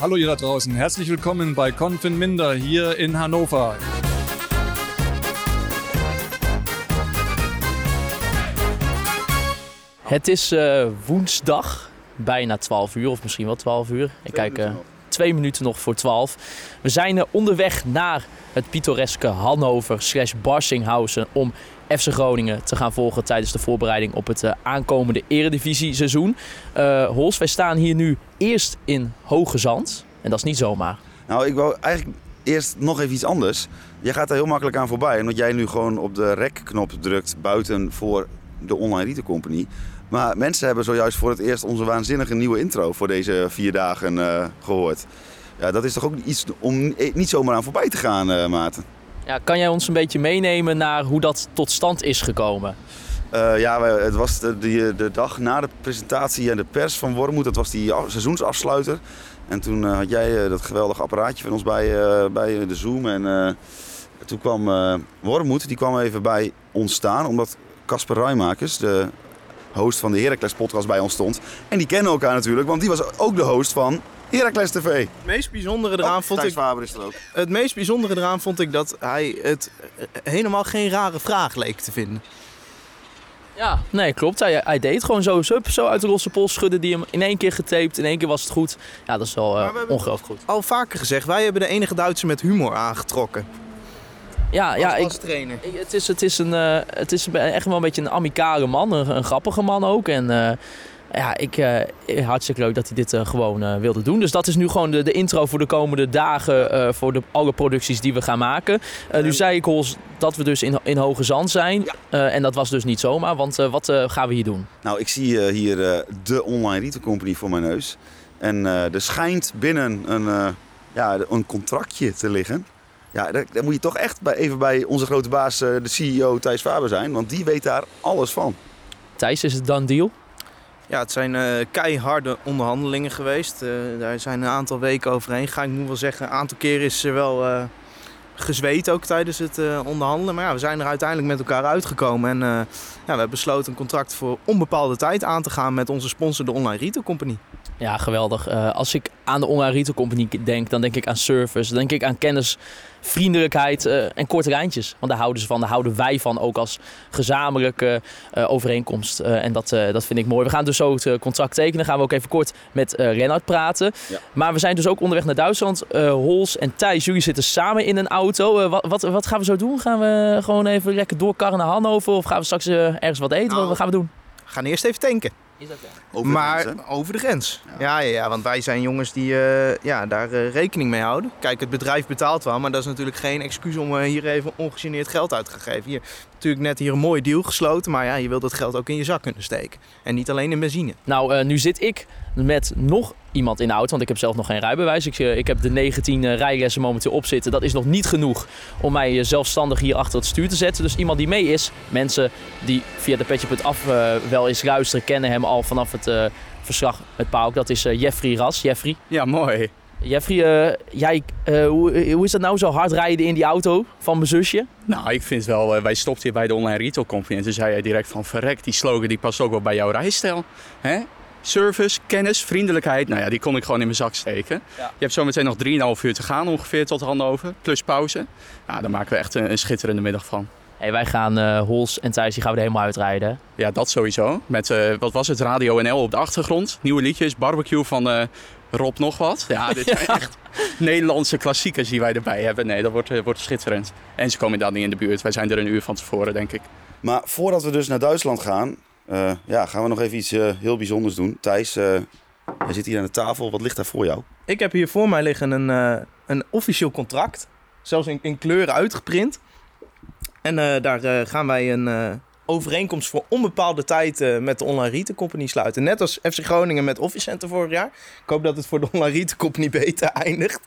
Hallo ihr da draußen, herzlich willkommen bei Confin Minder hier in Hannover. Het is uh, woensdag, bijna 12 uur of misschien wel 12 uur. Ik kijk uh, twee minuten nog voor 12. We zijn uh, onderweg naar het pittoreske Hannover slash Barsinghausen om FC Groningen te gaan volgen tijdens de voorbereiding op het aankomende eredivisie seizoen. Hols, wij staan hier nu eerst in Hoge Zand en dat is niet zomaar. Nou, ik wou eigenlijk eerst nog even iets anders. Jij gaat er heel makkelijk aan voorbij. Omdat jij nu gewoon op de rek-knop drukt buiten voor de Online Retail Company. Maar mensen hebben zojuist voor het eerst onze waanzinnige nieuwe intro voor deze vier dagen uh, gehoord. Ja, dat is toch ook iets om niet zomaar aan voorbij te gaan, uh, Maarten? Ja, kan jij ons een beetje meenemen naar hoe dat tot stand is gekomen? Uh, ja, het was de, de, de, dag na de presentatie en de pers van Wormoed. Dat was die seizoensafsluiter. En toen had jij dat geweldige apparaatje van ons bij, bij de Zoom. En toen kwam Wormoed, die kwam even bij ons staan. Omdat Casper Rijmakers, de host van de Heracles podcast bij ons stond. En die kennen elkaar natuurlijk, want die was ook de host van Heracles TV. Het meest bijzondere eraan oh, vond ik. Faber is er ook. Het meest bijzondere eraan vond ik dat hij het helemaal geen rare vraag leek te vinden. Ja, nee, klopt. Hij, hij deed gewoon zo, zo uit de losse pols schudden die hem in één keer getaped. In één keer was het goed. Ja, dat is wel uh, ongelooflijk goed. Al vaker gezegd, wij hebben de enige Duitser met humor aangetrokken. Ja, ja ik, trainer. het, is, het, is een, uh, het is echt wel een beetje een amicale man, een, een grappige man ook. En uh, ja, ik, uh, hartstikke leuk dat hij dit gewoon wilde doen. Dus dat is nu gewoon de, de intro voor de komende dagen voor de, alle producties die we gaan maken. nu zei ik Hols dat we dus in, in Hoge Zand zijn. en dat was dus niet zomaar, want wat gaan we hier doen? Nou, ik zie hier de online retail company voor mijn neus. En er schijnt binnen een, ja, een contractje te liggen. Ja, dan, moet je toch echt bij, even bij onze grote baas, eh, de CEO Thijs Faber zijn. Want die weet daar alles van. Thijs, is het dan deal? Ja, het zijn uh, keiharde onderhandelingen geweest. Uh, daar zijn een aantal weken overheen gegaan. Ik moet wel zeggen, een aantal keer is er wel uh, gezweet ook tijdens het onderhandelen. Maar ja, we zijn er uiteindelijk met elkaar uitgekomen. En ja, we hebben besloten een contract voor onbepaalde tijd aan te gaan met onze sponsor, de Online Retail Company. Ja, geweldig. als ik aan de Online Retail Company denk, dan denk ik aan service. Dan denk ik aan kennis vriendelijkheid uh, en korte lijntjes. Want daar houden ze van, daar houden wij van ook als gezamenlijke uh, overeenkomst. Uh, en dat, dat vind ik mooi. We gaan dus zo het contract tekenen. Gaan we ook even kort met Lennart praten. Ja. Maar we zijn dus ook onderweg naar Duitsland. Hols en Thijs, jullie zitten samen in een auto. wat, wat, wat, gaan we zo doen? Gaan we gewoon even lekker doorkarren naar Hannover? Of gaan we straks ergens wat eten? Nou, wat gaan we doen? We gaan eerst even tanken. Over maar de grens, over de grens. Ja. Ja, ja, want wij zijn jongens die uh, ja, daar uh, rekening mee houden. Kijk, het bedrijf betaalt wel, maar dat is natuurlijk geen excuus om uh, hier even ongegeneerd geld uit te geven. Hier natuurlijk net hier een mooie deal gesloten, maar ja, je wilt dat geld ook in je zak kunnen steken. En niet alleen in benzine. Nou, nu zit ik met nog iemand in de auto. Want ik heb zelf nog geen rijbewijs. Ik, ik heb de 19 uh, rijlessen momenteel op zitten. Dat is nog niet genoeg om mij uh, zelfstandig hier achter het stuur te zetten. Dus iemand die mee is. Mensen die via de petje.af uh, wel eens luisteren, kennen hem al vanaf het uh, verslag met Pauk. Dat is Jeffrey Ras. Jeffrey. Ja, mooi. Jeffrey, jij, hoe, hoe, is dat nou zo hard rijden in die auto van mijn zusje? Nou, ik vind wel, wij stopten hier bij de online retail company en toen zei hij direct van verrek, die slogan die past ook wel bij jouw rijstijl. Hè? Service, kennis, vriendelijkheid. Nou ja, die kon ik gewoon in mijn zak steken. Je hebt zometeen nog 3,5 uur te gaan ongeveer tot Hannover, plus pauze. Ja, daar maken we echt een, een schitterende middag van. Hey, wij gaan uh, Hols en Thijs, die gaan we er helemaal uitrijden. Ja, dat sowieso. Met, uh, wat was het, Radio NL op de achtergrond. Nieuwe liedjes, barbecue van uh, Rob nog wat. Ja, dit zijn echt Nederlandse klassiekers die wij erbij hebben. Nee, dat wordt, wordt schitterend. En ze komen dan niet in de buurt. Wij zijn er een uur van tevoren, denk ik. Maar voordat we dus naar Duitsland gaan, uh, ja, gaan we nog even iets uh, heel bijzonders doen. Thijs, uh, jij zit hier aan de tafel. Wat ligt daar voor jou? Ik heb hier voor mij liggen een, een officieel contract. Zelfs in, in kleuren uitgeprint. En daar gaan wij een overeenkomst voor onbepaalde tijd uh, met de Online Retail Company sluiten. Net als FC Groningen met Office Center vorig jaar. Ik hoop dat het voor de Online Retail Company beter eindigt.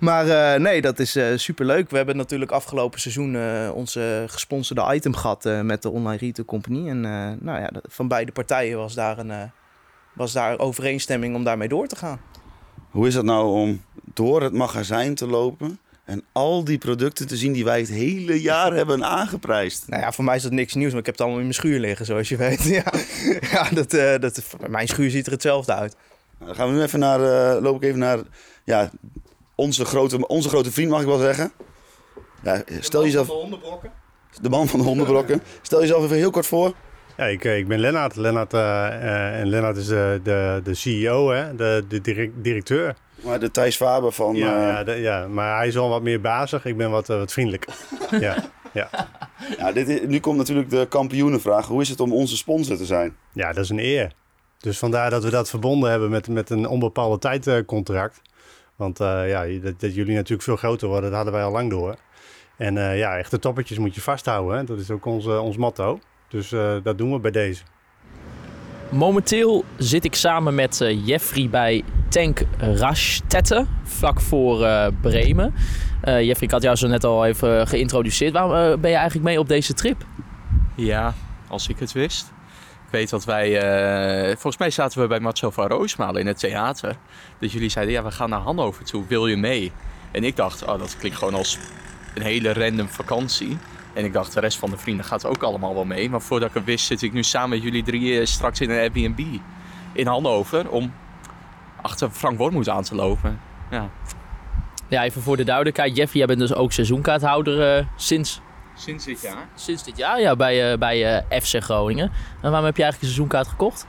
Maar uh, nee, dat is uh, superleuk. We hebben natuurlijk afgelopen seizoen onze gesponsorde item gehad met de Online Retail Company. En nou ja, van beide partijen was daar, een, was daar overeenstemming om daarmee door te gaan. Hoe is het nou om door het magazijn te lopen en al die producten te zien die wij het hele jaar hebben aangeprijsd. Nou ja, voor mij is dat niks nieuws, maar ik heb het allemaal in mijn schuur liggen, zoals je weet. ja, ja dat, uh, dat, mijn schuur ziet er hetzelfde uit. Nou, Dan gaan we nu even naar, eh, loop ik even naar ja, onze, grote, onze grote vriend, mag ik wel zeggen. Ja, stel jezelf, hondenbrokken. de man van de hondenbrokken. Stel jezelf even heel kort voor. Ja, ik, eh, ik ben Lennart. Lennart eh, eh, en Lennart is de, de, de CEO, hè? de, de direct- directeur. Maar de Thijs Faber van... Ja, eh, ja, de- ja, maar hij is wel wat meer bazig. Ik ben wat, eh, wat vriendelijk. ja, ja. ja, dit is- nu komt natuurlijk de kampioenenvraag. Hoe is het om onze sponsor te zijn? ja, dat is een eer. Dus vandaar dat we dat verbonden hebben met, met een onbepaalde tijdcontract. Want eh, ja, dat, dat jullie natuurlijk veel groter worden, dat hadden wij al lang door. En ja, echte toppertjes moet je vasthouden. Hè? Dat is ook ons, ons motto. Dus dat doen we bij deze. Momenteel zit ik samen met eh, Jeffrey bij Tank Rastette, vlak voor eh, Bremen. Eh, Jeffrey, ik had jou zo net al even geïntroduceerd. Waarom ben je eigenlijk mee op deze trip? Ja, als ik het wist. Ik weet dat wij, volgens mij zaten we bij Marcel van Roosmalen in het theater. Dus jullie zeiden, ja, we gaan naar Hannover toe, wil je mee? En ik dacht, oh, dat klinkt gewoon als een hele random vakantie. En ik dacht, de rest van de vrienden gaat ook allemaal wel mee. Maar voordat ik het wist, zit ik nu samen met jullie drie eh, straks in een Airbnb in Hannover om achter Frank Wormoed aan te lopen. Ja. Ja, even voor de duidelijkheid. Jeffrey, jij bent dus ook seizoenkaarthouder eh, sinds, Sinds dit jaar? sinds dit jaar ja, bij, eh, bij FC Groningen. En waarom heb je eigenlijk een seizoenkaart gekocht?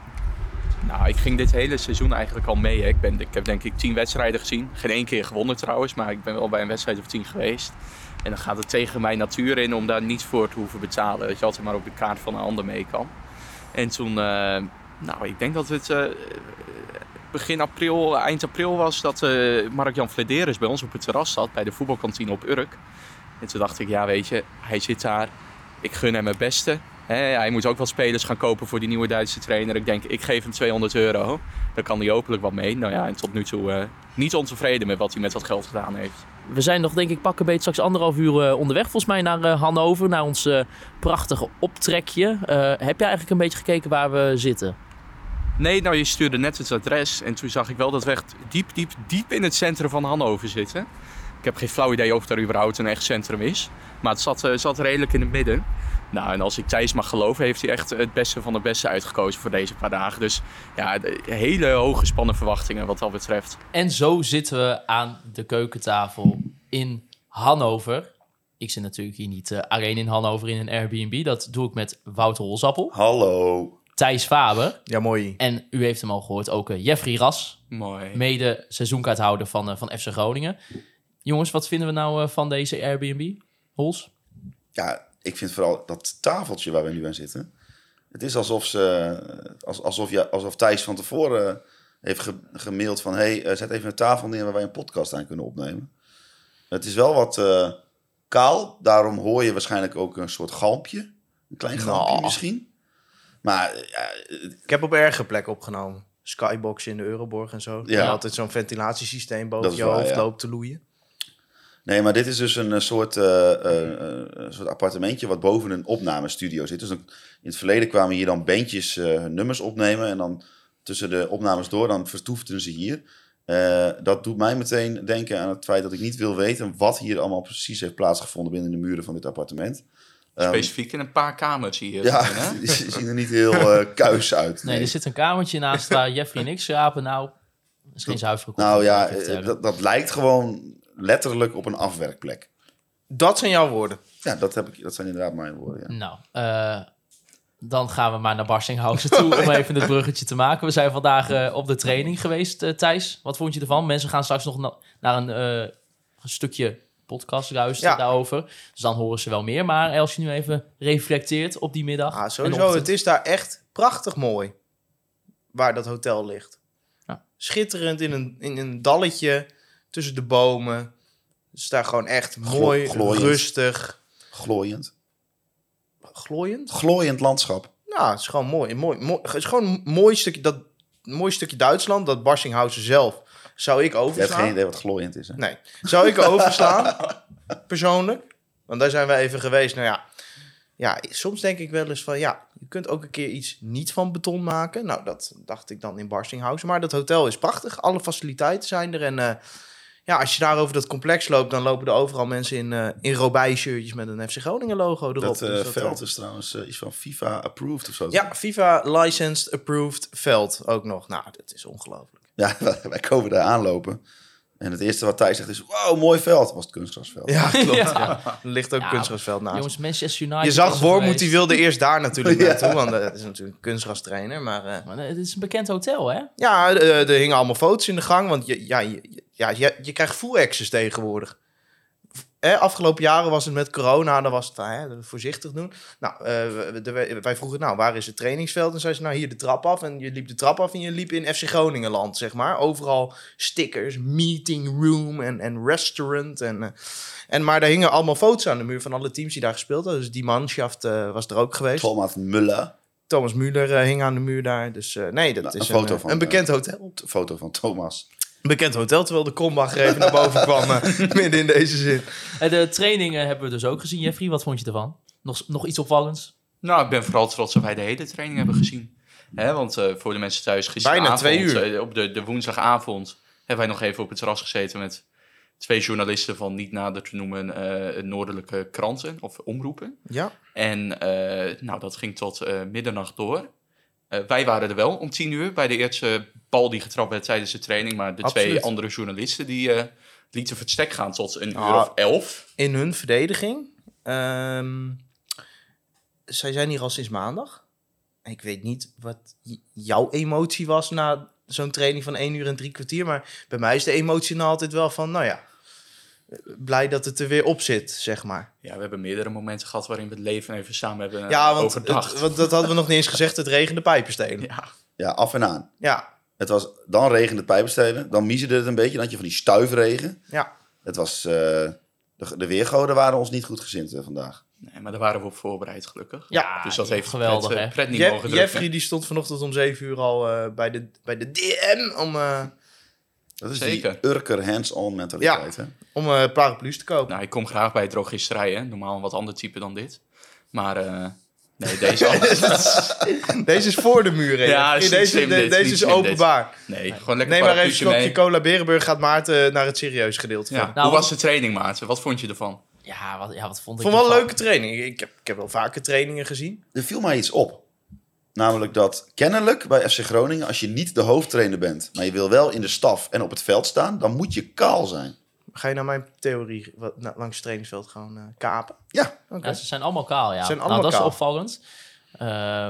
Nou, ik ging dit hele seizoen eigenlijk al mee. Hè. Ik, ben, ik heb denk ik tien wedstrijden gezien. Geen één keer gewonnen trouwens, maar ik ben wel bij een wedstrijd of tien geweest. En dan gaat het tegen mijn natuur in om daar niet voor te hoeven betalen. Dat je altijd maar op de kaart van een ander mee kan. En toen, eh, nou, ik denk dat het eh, begin april, eind april was dat eh Mark-Jan Flederis bij ons op het terras zat bij de voetbalkantine op Urk. En toen dacht ik, ja weet je, hij zit daar. Ik gun hem het beste. Hij moet ook wel spelers gaan kopen voor die nieuwe Duitse trainer. Ik denk, ik geef hem 200 euro. Dan kan hij hopelijk wat mee. Nou ja, en tot nu toe niet ontevreden met wat hij met dat geld gedaan heeft. We zijn nog denk ik pakken beet straks anderhalf uur eh, onderweg volgens mij naar eh, Hannover. Naar ons eh, prachtige optrekje. Heb jij eigenlijk een beetje gekeken waar we zitten? Nee, nou je stuurde net het adres. En toen zag ik wel dat we echt diep, diep, diep in het centrum van Hannover zitten. Ik heb geen flauw idee of er überhaupt een echt centrum is. Maar het zat, zat redelijk in het midden. Nou, en als ik Thijs mag geloven, heeft hij echt het beste van het beste uitgekozen voor deze paar dagen. Dus ja, de- hele hoge spannen verwachtingen wat dat betreft. En zo zitten we aan de keukentafel in Hannover. Ik zit natuurlijk hier niet eh, alleen in Hannover in een Airbnb. Dat doe ik met Wouter Holzappel, Hallo. Thijs Faber Ja, mooi. en u heeft hem al gehoord ook eh, Jeffrey Ras, Mooi. mede seizoenkaarthouder van, eh, van FC Groningen. Jongens, wat vinden we nou van deze Airbnb? Hols? Ja, ik vind vooral dat tafeltje waar we nu aan zitten. Het is alsof, ze, als- alsof, je, alsof Thijs van tevoren heeft ge, gemaild van... hey, eh, zet even een tafel neer waar wij een podcast aan kunnen opnemen. Het is wel wat eh, kaal. Daarom hoor je waarschijnlijk ook een soort galmpje. Een klein galmpje Nou. misschien. Maar ja, Ik heb op erge plekken opgenomen. Skybox in de Euroborg en zo. Ja. Ja. Altijd zo'n ventilatiesysteem boven je hoofd ja. loopt te loeien. Nee, maar dit is dus een eh, soort, eh, eh, een soort appartementje wat boven een opnamestudio zit. Dus dan, in het verleden kwamen hier dan bandjes eh, hun nummers opnemen. En dan tussen de opnames door, dan vertoefden ze hier. Eh, dat doet mij meteen denken aan het feit dat ik niet wil weten wat hier allemaal precies heeft plaatsgevonden binnen de muren van dit appartement. Ehm, Specifiek in een paar kamers hier. ja, hè? die zien er niet heel eh kuis uit. Nee, er zit een kamertje naast waar Jeffrey en ik slapen. Nou, dat is geen zuivere koffie, Nou ja, dat, dat lijkt gewoon letterlijk op een afwerkplek. Dat zijn jouw woorden. Ja, dat, heb ik, dat zijn inderdaad mijn woorden. Ja. Nou, eh, dan gaan we maar naar Barstinghausen toe om even het bruggetje te maken. We zijn vandaag eh, op de training geweest, eh, Thijs. Wat vond je ervan? Mensen gaan straks nog na- naar een, eh, een stukje podcast luisteren Ja. daarover. Dus dan horen ze wel meer. Maar als je nu even reflecteert op die middag. Ah, sowieso, het is daar echt prachtig mooi. Waar dat hotel ligt. Ja. Schitterend in een, in een dalletje tussen de bomen. Het is daar gewoon echt mooi, glooiend. rustig. Glooiend. Glooiend? Glooiend landschap. Nou, het is gewoon mooi. mooi, mooi het is gewoon een mooi stukje, dat, een mooi stukje Duitsland. Dat Barsinghausen zelf zou ik Je hebt overslaan. geen idee wat glooiend is, hè? Nee. Zou ik overslaan, persoonlijk? Want daar zijn we even geweest. Nou ja, ja, soms denk ik wel eens van... Ja, je kunt ook een keer iets niet van beton maken. Nou, dat dacht ik dan in Barstinghausen. Maar dat hotel is prachtig. Alle faciliteiten zijn er. En eh, ja, als je daar over dat complex loopt... dan lopen er overal mensen in, eh in Robij-shirtjes... met een FC Groningen logo erop. Dat, eh, Dus dat, veld eh, is trouwens iets van FIFA approved of zo. Ja, FIFA licensed approved veld ook nog. Nou, dat is ongelooflijk. Ja, wij komen daar aanlopen. En het eerste wat Thijs zegt is, wow, mooi veld. was het kunstgrasveld. Ja, klopt. Ja. Ja. Er ligt ook Ja, kunstgrasveld naast. Jongens, Manchester United. je zag Wormoed, die wilde eerst daar natuurlijk Ja. naartoe. Want dat is natuurlijk een kunstgrastrainer. Maar eh, Maar, het is een bekend hotel, hè? ja, eh, er hingen allemaal foto's in de gang. Want je, ja, je, ja, je, je krijgt full access tegenwoordig. Afgelopen jaren was het met corona, dan was het hè, voorzichtig doen. Nou, eh, de- wij vroegen, nou, waar is het trainingsveld? En zei ze, nou, hier de trap af. En je liep de trap af en je liep in FC Groningenland, zeg maar. Overal stickers, meeting room en, en restaurant. En, eh, en, maar daar hingen allemaal foto's aan de muur van alle teams die daar gespeeld hadden. Dus die manschaft eh, was er ook geweest. Thomas Muller. Thomas Müller eh, hing aan de muur daar. Dus nee, dat Nou, is een een, foto van, een bekend hotel. Een foto van Thomas. Bekend hotel, terwijl de Krombach er even naar boven kwam. eh, midden in deze zin. Eh, De trainingen hebben we dus ook gezien, Jeffrey. Wat vond je ervan? Nog, nog iets opvallends? Nou, ik ben vooral trots dat wij de hele training hebben gezien. Hè, want eh, voor de mensen thuis gisteravond, Bijna twee uur. op de, de woensdagavond, hebben wij nog even op het terras gezeten met twee journalisten van niet nader te noemen eh, noordelijke kranten of omroepen. Ja. En eh, nou, dat ging tot eh, middernacht door. Eh, wij waren er wel om tien uur bij de eerste bal die getrapt werd tijdens de training. Maar de Absoluut. twee andere journalisten die eh, lieten verstek gaan tot een uur Ah. of elf. In hun verdediging. ehm, zij zijn hier al sinds maandag. Ik weet niet wat jouw emotie was na zo'n training van één uur en drie kwartier. Maar bij mij is de emotie nou altijd wel van, nou ja, blij dat het er weer op zit, zeg maar. Ja, we hebben meerdere momenten gehad waarin we het leven even samen hebben ja, want, overdacht. het- want dat hadden we nog niet eens gezegd, het regende pijpenstenen. ja. Ja, af en aan. Ja, Het was, dan regende het pijpenstelen. Dan miezerde het een beetje. Dan had je van die stuifregen. ja. Het was, eh, de, de weergoden waren ons niet goed gezind eh, vandaag. Nee, maar daar waren we op voorbereid, gelukkig. Ja, dus dat heeft geweldig, pret, niet Je- mogen drukken. Jeffrey die stond vanochtend om zeven uur al eh, bij, de, bij de DM om, eh, Dat is Zeker. die Urker hands-on mentaliteit. Hè? om eh paraplu's te kopen. Nou, ik kom graag bij drogisterij, hè. Normaal een wat ander type dan dit. Maar eh, nee, deze alles. Deze is voor de muur. hè. Ja, is deze slim de- dit, deze niet is dit. openbaar. Nee, gewoon lekker Neem maar even een slokje cola Berenburg. Gaat Maarten naar het serieuze gedeelte. Ja. van. Nou, Hoe was de training, Maarten? Wat vond je ervan? Ja, wat, ja, wat vond Ik ik vond wel een leuke training. Ik heb, ik heb wel vaker trainingen gezien. Er viel mij iets op. Namelijk dat kennelijk bij FC Groningen, als je niet de hoofdtrainer bent, maar je wil wel in de staf en op het veld staan, dan moet je kaal zijn. Ga je naar mijn theorie wat, na- langs het trainingsveld gewoon eh, kapen? Ja, ze zijn allemaal kaal, ja. Ze zijn nou, dat kaal. is opvallend. Eh,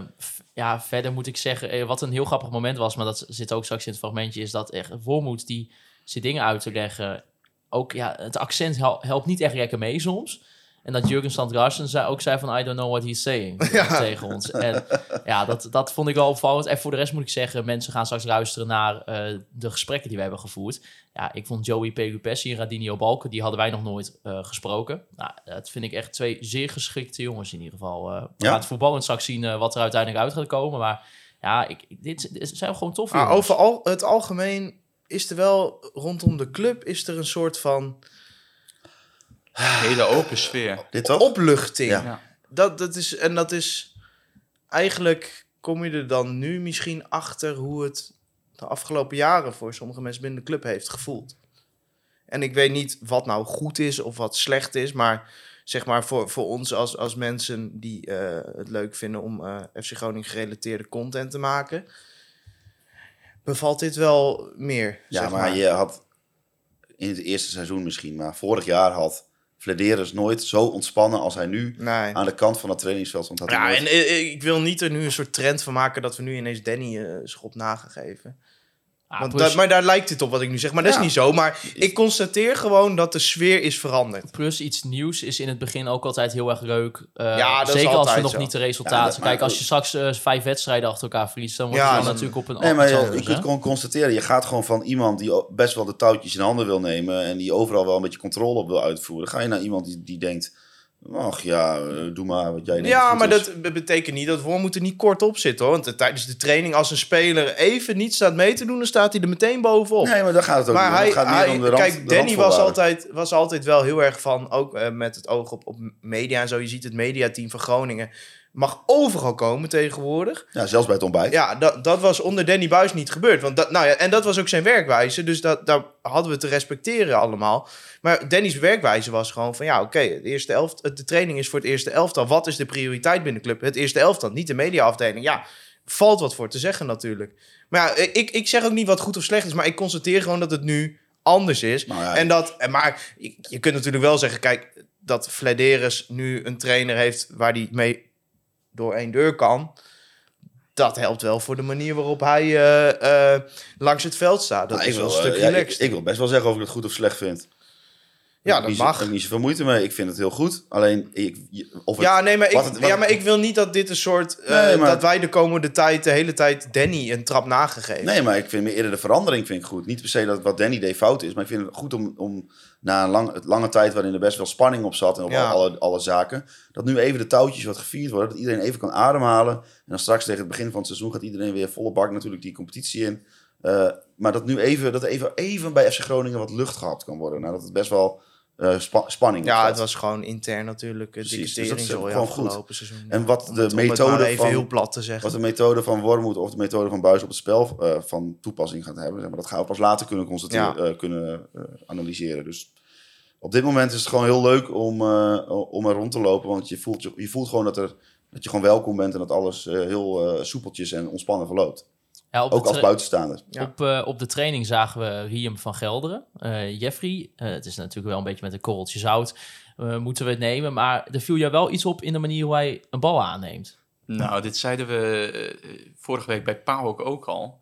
ja, verder moet ik zeggen, eh, wat een heel grappig moment was, maar dat zit ook straks in het fragmentje, is dat echt Wormoed die zit dingen uit te leggen. Ook ja, het accent hel- helpt niet echt lekker mee soms. En dat Jurgen Sandgarsen zei, ook zei van I don't know what he's saying Ja. tegen ons. En ja, dat, dat vond ik wel opvallend. En voor de rest moet ik zeggen, mensen gaan straks luisteren naar eh, de gesprekken die we hebben gevoerd. Ja, ik vond Joey Pelupessi en Radinio Balken, die hadden wij nog nooit eh, gesproken. Nou, dat vind ik echt twee zeer geschikte jongens in ieder geval. Eh, we Ja. gaan het voetballend straks zien wat er uiteindelijk uit gaat komen. Maar ja, ik, dit, dit zijn gewoon tof Maar jongens. over al, het algemeen is er wel rondom de club is er een soort van hele open sfeer. dit toch? opluchting. Ja. Ja. Dat, dat is, en dat is eigenlijk kom je er dan nu misschien achter hoe het de afgelopen jaren voor sommige mensen binnen de club heeft gevoeld. En ik weet niet wat nou goed is of wat slecht is, maar zeg maar voor, voor ons als, als mensen die eh, het leuk vinden om eh, FC Groningen gerelateerde content te maken, bevalt dit wel meer. Ja, zeg maar, je had in het eerste seizoen misschien, maar vorig jaar had Flederis nooit zo ontspannen als hij nu Nee. aan de kant van het trainingsveld stond. Ja, nooit- en eh, ik wil niet er nu een soort trend van maken dat we nu ineens Danny eh schop na gaan geven. Ah, Want plus, dat, maar daar lijkt het op wat ik nu zeg. Maar dat Ja. is niet zo. Maar ik constateer gewoon dat de sfeer is veranderd. plus iets nieuws is in het begin ook altijd heel erg leuk. Eh, Ja, dat is zeker als we nog zo. niet de Ja, resultaten... dat- maar- Kijk, als je straks eh, vijf wedstrijden achter elkaar verliest... dan wordt Ja, het dan dan- natuurlijk op een Nee, maar je, anders, je kunt gewoon constateren, je gaat gewoon van iemand die best wel de touwtjes in handen wil nemen en die overal wel een beetje controle op wil uitvoeren. Ga je naar iemand die, die denkt, ach ja, eh, doe maar wat jij denkt. Ja, maar is. dat be- betekent niet dat we moeten niet kort op zitten. Hoor. Want eh, tijdens de training, als een speler even niet staat mee te doen, dan staat hij er meteen bovenop. Nee, maar daar gaat het ook maar niet hij, gaat meer hij- om de rand, kijk, de Danny was altijd, was altijd wel heel erg van, ook eh, met het oog op, op media en zo. Je ziet het mediateam van Groningen mag overal komen tegenwoordig. Ja, zelfs bij het ontbijt. Ja, dat, dat was onder Danny Buis niet gebeurd. Want dat, nou ja, en dat was ook zijn werkwijze. Dus dat, daar hadden we te respecteren allemaal. Maar Danny's werkwijze was gewoon van... ja, oké, de eerste elft, de training is voor het eerste elftal. Wat is de prioriteit binnen de club? Het eerste elftal, niet de mediaafdeling. Ja, valt wat voor te zeggen natuurlijk. Maar ja, ik, ik zeg ook niet wat goed of slecht is, maar ik constateer gewoon dat het nu anders is. Nou ja, En dat, maar je kunt natuurlijk wel zeggen, kijk, dat Flederis nu een trainer heeft waar hij mee door één deur kan. Dat helpt wel voor de manier waarop hij eh, eh, langs het veld staat. Dat Nou, is wel een eh, stuk ja, ik, wil best wel zeggen of ik het goed of slecht vind. Ja, dat niet mag. Ik heb niet zoveel moeite mee. Ik vind het heel goed. Alleen, ik, of het, Ja, nee, maar ik, het- ja, maar ik wil niet dat dit een soort... Nee, maar- Dat wij de komende tijd, de hele tijd Danny een trap nagegeven. Nee, maar ik vind meer eerder de verandering vind ik goed. Niet per se dat wat Danny deed fout is. Maar ik vind het goed om, om na een lang, het lange tijd waarin er best wel spanning op zat. En op Ja. alle, alle zaken. Dat nu even de touwtjes wat gevierd worden. Dat iedereen even kan ademhalen. En dan straks tegen het begin van het seizoen gaat iedereen weer volle bak natuurlijk die competitie in. Eh, maar dat nu even, dat even, even bij FC Groningen wat lucht gehad kan worden. Nou, dat het best wel eh, spa- spanning Ja, het was gewoon intern natuurlijk. Het Precies, dikke dus dat is gewoon goed. seizoen. En wat de methode even van- heel plat te zeggen. Wat de methode van Wormoed of de methode van Buis op het spel eh, van toepassing gaat hebben. Zeg maar dat gaan we pas later kunnen, constateren, eh, kunnen eh, analyseren. Dus op dit moment is het gewoon heel leuk om, eh, om er rond te lopen. Want je voelt, je, je voelt gewoon dat, er, dat je gewoon welkom bent en dat alles eh, heel eh, soepeltjes en ontspannen verloopt. Ja, Ook als buitenstaander. Ja. Op, eh, op de training zagen we Riem van Gelderen. Eh, Jeffrey, eh, het is natuurlijk wel een beetje met een korreltje zout, eh, moeten we het nemen. Maar er viel jou wel iets op in de manier hoe hij een bal aanneemt. Nou, dit zeiden we vorige week bij Pauw ook al.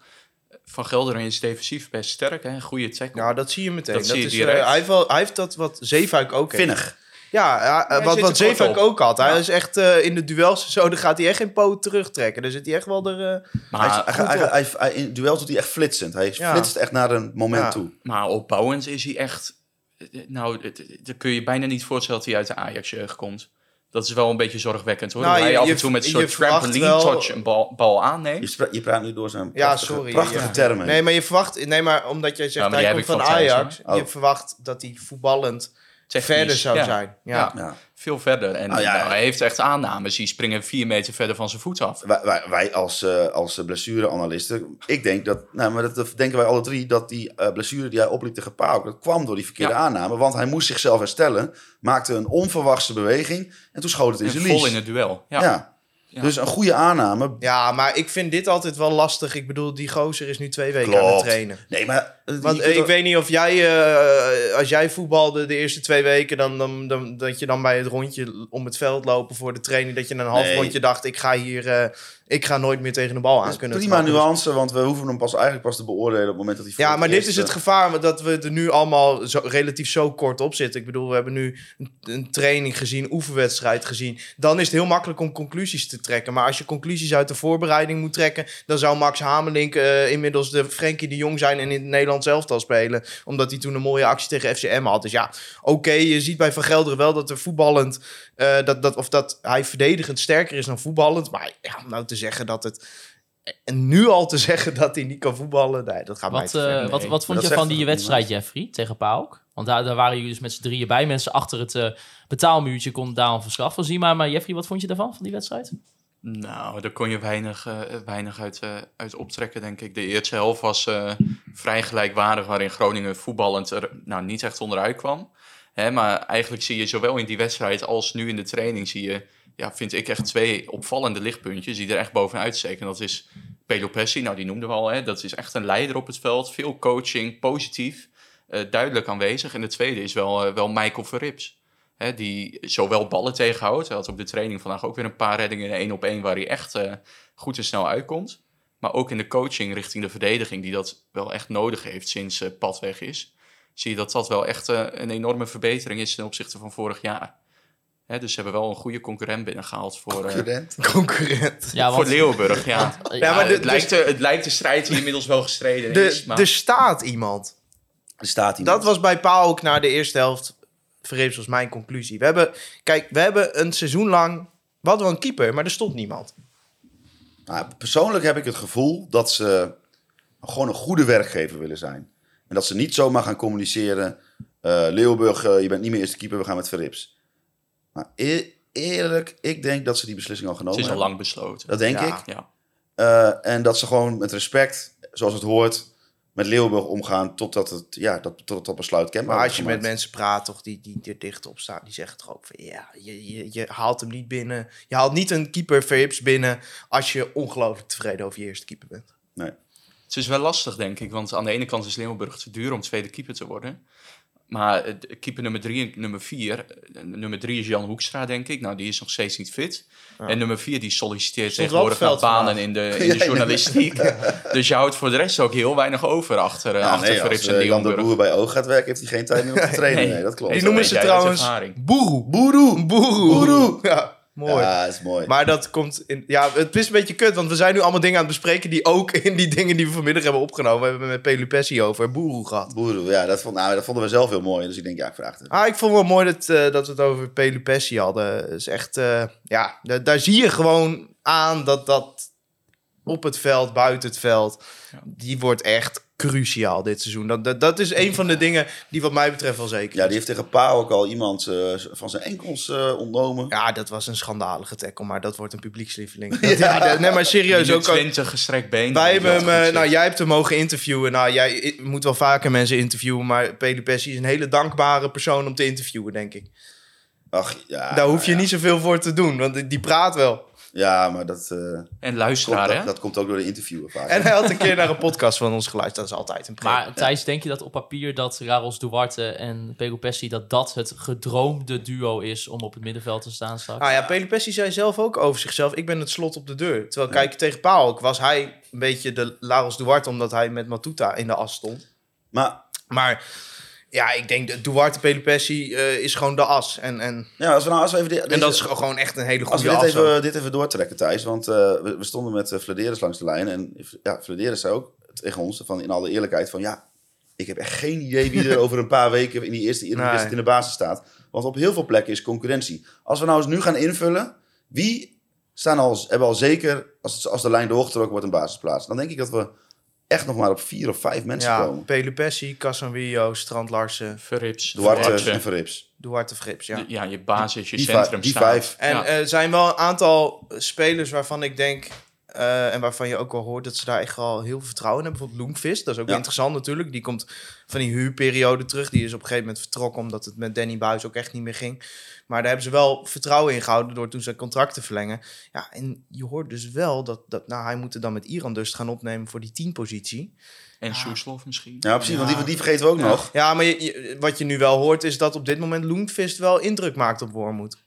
Van Gelderen is defensief best sterk, hè? goede tackle. Nou, dat zie je meteen. Dat zie je is, direct. eh, hij, heeft wel, hij heeft dat wat Zeefuik ook heeft. Vinnig. Ja, hij wat, wat Zeefuik ook had. Hij Ja. is echt eh, in de duels zo, dan gaat hij echt geen poot terugtrekken. Dan zit hij echt wel er... eh, Hij, maar, is- hij, hij, hij, hij- in duels doet hij echt flitsend. Hij Ja. flitst echt naar een moment Ja. toe. maar opbouwend is hij echt... eh, Nou, dan kun je je bijna niet voorstellen dat hij uit de Ajax-jeugd komt. Dat is wel een beetje zorgwekkend hoor. Nou, hij je- af je- en toe met een je soort trampoline wel- touch een bal, bal Je, aanneemt. spra- je praat nu door zijn Ja, prachtige, sorry, prachtige ja. termen. Nee, maar je verwacht... Nee, maar omdat jij zegt, hij komt van Ajax. Je Oh. verwacht dat hij voetballend verder zou ja. zijn. Ja. Ja. Ja. Veel verder. En Nou ja, nou, hij heeft echt aannames. Die springen vier meter verder van zijn voet af. Wij, wij, wij als, eh als blessureanalisten, ik denk dat, nou, maar dat, denken wij alle drie, dat die eh, blessure die hij opliep tegen Pauk, dat kwam door die verkeerde Ja. aanname. Want hij moest zichzelf herstellen, maakte een onverwachte beweging en toen schoot het in En zijn vol lies. in het duel. ja. Ja. Ja. Dus een goede aanname. Ja, maar ik vind dit altijd wel lastig. Ik bedoel, die gozer is nu twee weken aan het trainen. Nee, maar... eh, Want eh, kunt ik weet niet of jij, eh, als jij voetbalde de eerste twee weken, dan, dan, dan, dat je dan bij het rondje om het veld lopen voor de training, dat je een half Nee. rondje dacht, ik ga hier, eh, ik ga nooit meer tegen de bal aan dat kunnen prima trappen. Nuance, want we hoeven hem pas eigenlijk pas te beoordelen op het moment dat hij Ja, maar dit is het eh, gevaar dat we er nu allemaal zo, relatief zo kort op zitten. Ik bedoel, we hebben nu een, een training gezien, oefenwedstrijd gezien. Dan is het heel makkelijk om conclusies te trekken. Maar als je conclusies uit de voorbereiding moet trekken, dan zou Max Hamelink eh, inmiddels de Frenkie de Jong zijn en in het Nederlands elftal spelen. Omdat hij toen een mooie actie tegen FCM had. Dus ja, oké, je ziet bij Van Gelderen wel dat er voetballend, eh, dat, dat, of dat hij verdedigend sterker is dan voetballend. Maar ja, om nou te zeggen dat het. En nu al te zeggen dat hij niet kan voetballen, nee, dat gaat mij Wat, te ver. eh, Nee. wat, wat vond Dat je van die wedstrijd, Jeffrey, tegen Pauk? Want daar, daar waren jullie dus met z'n drieën bij. Mensen achter het eh, betaalmuurtje konden daar een verslag van zien. Maar, maar Jeffrey, wat vond je daarvan, van die wedstrijd? Nou, daar kon je weinig, eh, weinig uit, eh, uit optrekken, denk ik. De eerste helft was eh, vrij gelijkwaardig, waarin Groningen voetballend er nou, niet echt onderuit kwam. Hè, maar eigenlijk zie je zowel in die wedstrijd als nu in de training, zie je, ja, vind ik echt twee opvallende lichtpuntjes die er echt bovenuit steken. Dat is Pelopessi, nou die noemden we al, hè, dat is echt een leider op het veld. Veel coaching, positief, duidelijk aanwezig. En de tweede is wel, wel Michael Verrips. Hè, die zowel ballen tegenhoudt. Hij had op de training vandaag ook weer een paar reddingen in één op één waar hij echt eh, goed en snel uitkomt. Maar ook in de coaching richting de verdediging, die dat wel echt nodig heeft sinds eh Pat weg is. Zie je dat dat wel echt eh, een enorme verbetering is ten opzichte van vorig jaar. Hè, dus ze hebben wel een goede concurrent binnengehaald voor, eh, Concurrent. concurrent. Ja, voor Leeuwenburg. Ja. eh, Ja, maar de- het, lijkt, de, het lijkt de strijd die inmiddels wel gestreden is. De, Maar... Er staat iemand. Er staat hij. Dat was bij Paul ook na de eerste helft. Verreeps was mijn conclusie. We hebben, kijk, we hebben een seizoen lang. We hadden wel een keeper, maar er stond niemand. Nou, persoonlijk heb ik het gevoel dat ze gewoon een goede werkgever willen zijn. En dat ze niet zomaar gaan communiceren. eh Leeuwburg, eh, je bent niet meer eerste keeper, we gaan met Verrips. Maar e- eerlijk, ik denk dat ze die beslissing al Het genomen is al hebben. lang besloten. Dat denk Ja. ik. Ja. Eh, en dat ze gewoon met respect, zoals het hoort, met Leeuwenburg omgaan totdat het, ja, dat, tot het tot besluit kenbaar Maar als je met mensen praat, toch, die, die er dicht op staan, die zeggen toch ook van ja, je, je, je haalt hem niet binnen. Je haalt niet een keeper Verhips binnen als je ongelooflijk tevreden over je eerste keeper bent. Het is wel lastig, denk ik. Want aan de ene kant is Leeuwenburg te duur om tweede keeper te worden. Maar keeper nummer drie en nummer vier... Nummer drie is Jan Hoekstra, denk ik. Nou, die is nog steeds niet fit. Ja. En nummer vier, die solliciteert tegenwoordig naar banen in de, in Ja, de ja, journalistiek. dus je houdt voor de rest ook heel weinig over achter, eh, Ja, achter nee, Verrips als en eh, Jan de. Boer bij Oog gaat werken, heeft hij geen tijd meer om te trainen. Nee, dat klopt. Die noemen ze trouwens. Boeroe! Boeroe. Boeroe. Ja, mooi. Ja, dat is mooi. Maar dat komt in. Ja, het is een beetje kut, want we zijn nu allemaal dingen aan het bespreken die ook in die dingen die we vanmiddag hebben opgenomen. We hebben met Pelupessi over Boeroe gehad. Boeroe, ja, dat, vond, nou, dat vonden we zelf heel mooi. Dus ik denk, ja, ik vraag het. Ah, ik vond wel mooi dat, eh, dat we het over Pelupessi hadden. Is echt, eh, ja, da- daar zie je gewoon aan dat dat op het veld, buiten het veld, Ja. die wordt echt cruciaal dit seizoen. Dat, dat, dat is een van de dingen die wat mij betreft wel zeker Ja, die heeft tegen Pa ook al iemand eh, van zijn enkels eh, ontnomen. Ja, dat was een schandalige tackle, maar dat wordt een publiekslieveling. Dat- ja, nee, maar serieus ook. 20 gestrekt been. Wij hebben hem, eh, nou jij hebt hem mogen interviewen. Nou, jij moet wel vaker mensen interviewen, maar Pelupessi is een hele dankbare persoon om te interviewen, denk ik. Ach, ja. Daar hoef je ja. niet zoveel voor te doen, want die- die praat wel. Ja, maar dat, eh, En komt, luisteraar, hè? dat, dat komt ook door de interviewer vaak. En hij had een keer naar een podcast van ons geluisterd. Dat is altijd een premie. Maar Thijs, denk je dat op papier dat Raros Duarte en Pedro Pessi... dat dat het gedroomde duo is om op het middenveld te staan straks? Ah ja, Pelupessi zei zelf ook over zichzelf: ik ben het slot op de deur. Terwijl, kijk, tegen Paok was hij een beetje de Laros Duarte, omdat hij met Matuta in de as stond. Maar Maar ja, ik denk dat Duarte Pelupessi eh is gewoon de as. En, en, ja, als we nou als we even de- en deze- dat is gewoon echt een hele Als goede we dit as. ook. even, dit even doortrekken, Thijs. Want eh, we, we stonden met uh, Flederis langs de lijn. En ja, Flederis zei ook tegen ons, van, in alle eerlijkheid, van ja... Ik heb echt geen idee wie er over een paar weken in die eerste in, Nee. in de basis staat. Want op heel veel plekken is concurrentie. Als we nou eens nu gaan invullen, wie staan al, hebben al zeker, als, het, als de lijn doorgetrokken wordt, een basisplaats? Dan denk ik dat we echt nog maar op vier of vijf mensen Ja, komen. Pelupessi, Casanvillo, Strand Larsen, Verrips. Duarte en Verrips. Duarte Frips. Ja. Ja. je basis, je Die, centrum die staan. vijf. En Ja. eh, er zijn wel een aantal spelers waarvan ik denk... eh, en waarvan je ook wel hoort dat ze daar echt wel heel veel vertrouwen in hebben. Bijvoorbeeld Loenvist, dat is ook Ja. interessant natuurlijk. Die komt van die huurperiode terug. Die is op een gegeven moment vertrokken omdat het met Danny Buis ook echt niet meer ging. Maar daar hebben ze wel vertrouwen in gehouden door toen zijn contract te verlengen. Ja, en je hoort dus wel dat, dat nou, hij moet er dan met Iran dus gaan opnemen voor die teampositie. En Soeslof misschien. Ja, precies, want die, die vergeten we ook nog. Ja, maar je- je- wat je nu wel hoort is dat op dit moment Loenvist wel indruk maakt op Wormoed.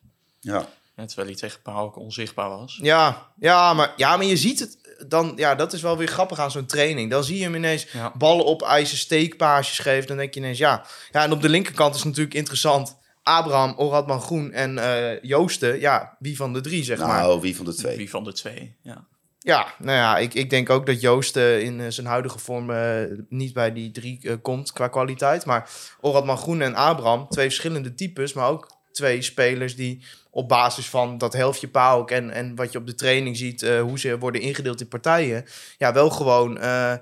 Ja. Ja, terwijl hij tegen ook onzichtbaar was. Ja, ja, maar, ja, maar je ziet het dan. Ja, dat is wel weer grappig aan zo'n training. Dan zie je hem ineens Ja. ballen op ijzer, steekpaasjes geven. Dan denk je ineens, ja. Ja, en op de linkerkant is natuurlijk interessant. Abraham, Oradman Groen en eh, Joosten. Ja, wie van de drie, zeg maar. Nou, wie van de twee? Wie van de twee? Ja. Ja, nou ja, ik, ik denk ook dat Joosten in eh, zijn huidige vorm eh, niet bij die drie eh, komt qua kwaliteit. Maar Oradman Groen en Abraham, twee verschillende types, maar ook twee spelers die op basis van dat helftje PAOK en, en wat je op de training ziet, eh, hoe ze worden ingedeeld in partijen, ja, wel gewoon eh,